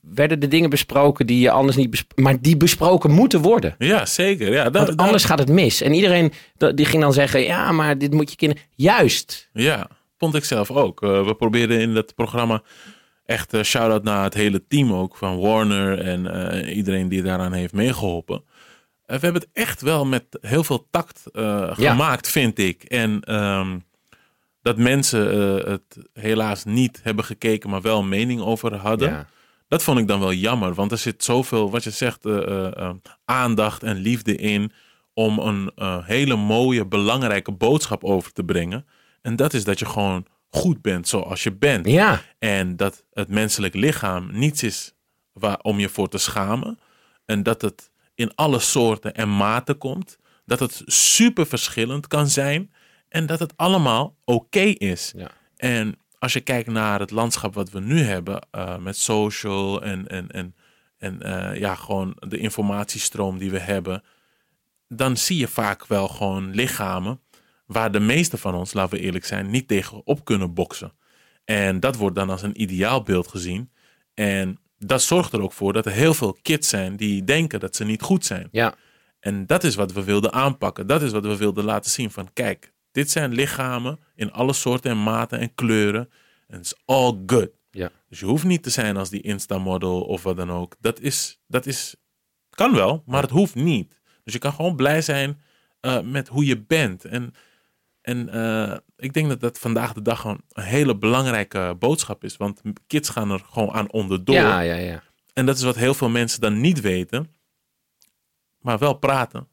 werden de dingen besproken die je anders niet besproken, maar die besproken moeten worden. ja, zeker. Ja, daar, Want anders gaat het mis. En iedereen die ging dan zeggen, ja, maar dit moet je kinderen... Juist. ja, vond ik zelf ook. Eh, we probeerden in dat programma echt uh, shout-out naar het hele team ook. Van Warner en eh, iedereen die daaraan heeft meegeholpen. Eh, we hebben het echt wel met heel veel tact Ja. gemaakt, vind ik. En ehm, dat mensen het helaas niet hebben gekeken, maar wel een mening over hadden. Ja. Dat vond ik dan wel jammer, want er zit zoveel, wat je zegt, eh, eh, eh, aandacht en liefde in om een hele mooie, belangrijke boodschap over te brengen. En dat is dat je gewoon goed bent zoals je bent. ja. En dat het menselijk lichaam niets is waar, om je voor te schamen. En dat het in alle soorten en maten komt. Dat het super verschillend kan zijn. En dat het allemaal oké is. Ja. En als je kijkt naar het landschap wat we nu hebben, eh, met social en, en, en, en eh, ja, gewoon de informatiestroom die we hebben, dan zie je vaak wel gewoon lichamen waar de meeste van ons, laten we eerlijk zijn, niet tegen op kunnen boksen. En dat wordt dan als een ideaalbeeld gezien. En dat zorgt er ook voor dat er heel veel kids zijn die denken dat ze niet goed zijn. Ja. En dat is wat we wilden aanpakken. Dat is wat we wilden laten zien van kijk, dit zijn lichamen in alle soorten en maten en kleuren. En it's all good. Ja. Dus je hoeft niet te zijn als die Insta-model of wat dan ook. Dat is, dat is, kan wel, maar het hoeft niet. Dus je kan gewoon blij zijn eh, met hoe je bent. En, en eh, ik denk dat dat vandaag de dag gewoon een hele belangrijke boodschap is. Want kids gaan er gewoon aan onderdoor. Ja, ja, ja. En dat is wat heel veel mensen dan niet weten, maar wel praten.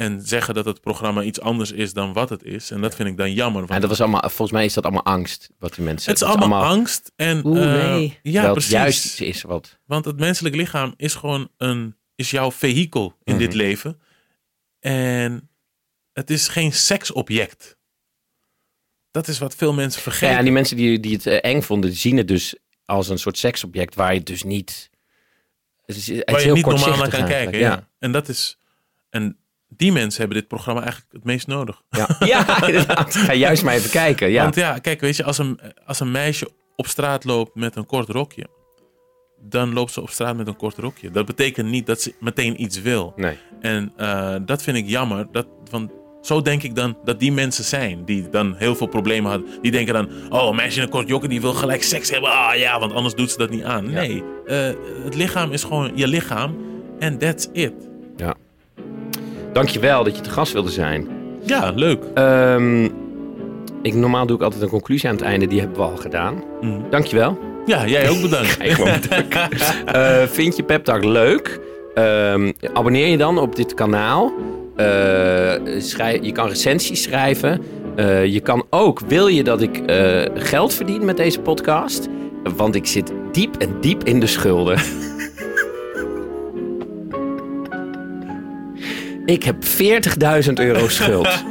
En zeggen dat het programma iets anders is dan wat het is. En dat vind ik dan jammer. Want En dat was allemaal, volgens mij is dat allemaal angst wat die mensen het is allemaal, angst. En, Oeh, eh, nee. ja, precies. juist is wat. Want het menselijk lichaam is gewoon een, is jouw vehikel in Mhm. dit leven. En het is geen seksobject. Dat is wat veel mensen vergeten. Ja, en die mensen die, die het eh, eng vonden, zien het dus als een soort seksobject waar je dus niet. Het is, het is waar je heel niet normaal naar kan kijken. Ja. En dat is. En die mensen hebben dit programma eigenlijk het meest nodig. Ja, ja inderdaad. Ga juist maar even kijken. Ja. Want ja, kijk, weet je, als een, als een meisje op straat loopt met een kort rokje, dan loopt ze op straat met een kort rokje. Dat betekent niet dat ze meteen iets wil. Nee. En eh, dat vind ik jammer. Dat, want zo denk ik dan dat die mensen zijn die dan heel veel problemen hadden. Die denken dan, oh, een meisje in een kort jokken die wil gelijk seks hebben. Ah ja, want anders doet ze dat niet aan. Nee, eh, het lichaam is gewoon je lichaam. En that's it. Ja. Dankjewel dat je te gast wilde zijn. Ja, leuk. Ehm, ik, normaal doe ik altijd een conclusie aan het einde. Die hebben we al gedaan. Mhm. Dankjewel. Ja, jij ook bedankt. Eh, vind je Pep Talk leuk? Ehm, abonneer je dan op dit kanaal. Eh, schrij- je kan recensies schrijven. Eh, je kan ook, wil je dat ik geld verdien met deze podcast? Want ik zit diep en diep in de schulden. ik heb 40.000 euro schuld.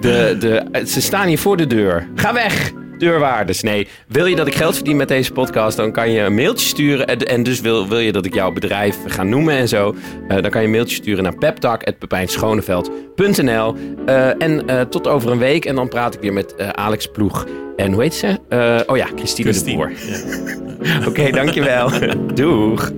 De, de, ze staan hier voor de deur. Ga weg! Deurwaarders. Nee, wil je dat ik geld verdien met deze podcast, dan kan je een mailtje sturen. En, dus wil, wil je dat ik jouw bedrijf ga noemen en zo, eh, dan kan je een mailtje sturen naar peptalk.pepijnschoneveld.nl. Eh en eh, tot over een week. En dan praat ik weer met Alex Ploeg. En hoe heet ze? Oh ja, Christine, de Boer. Ja. Oké, dankjewel. Doeg.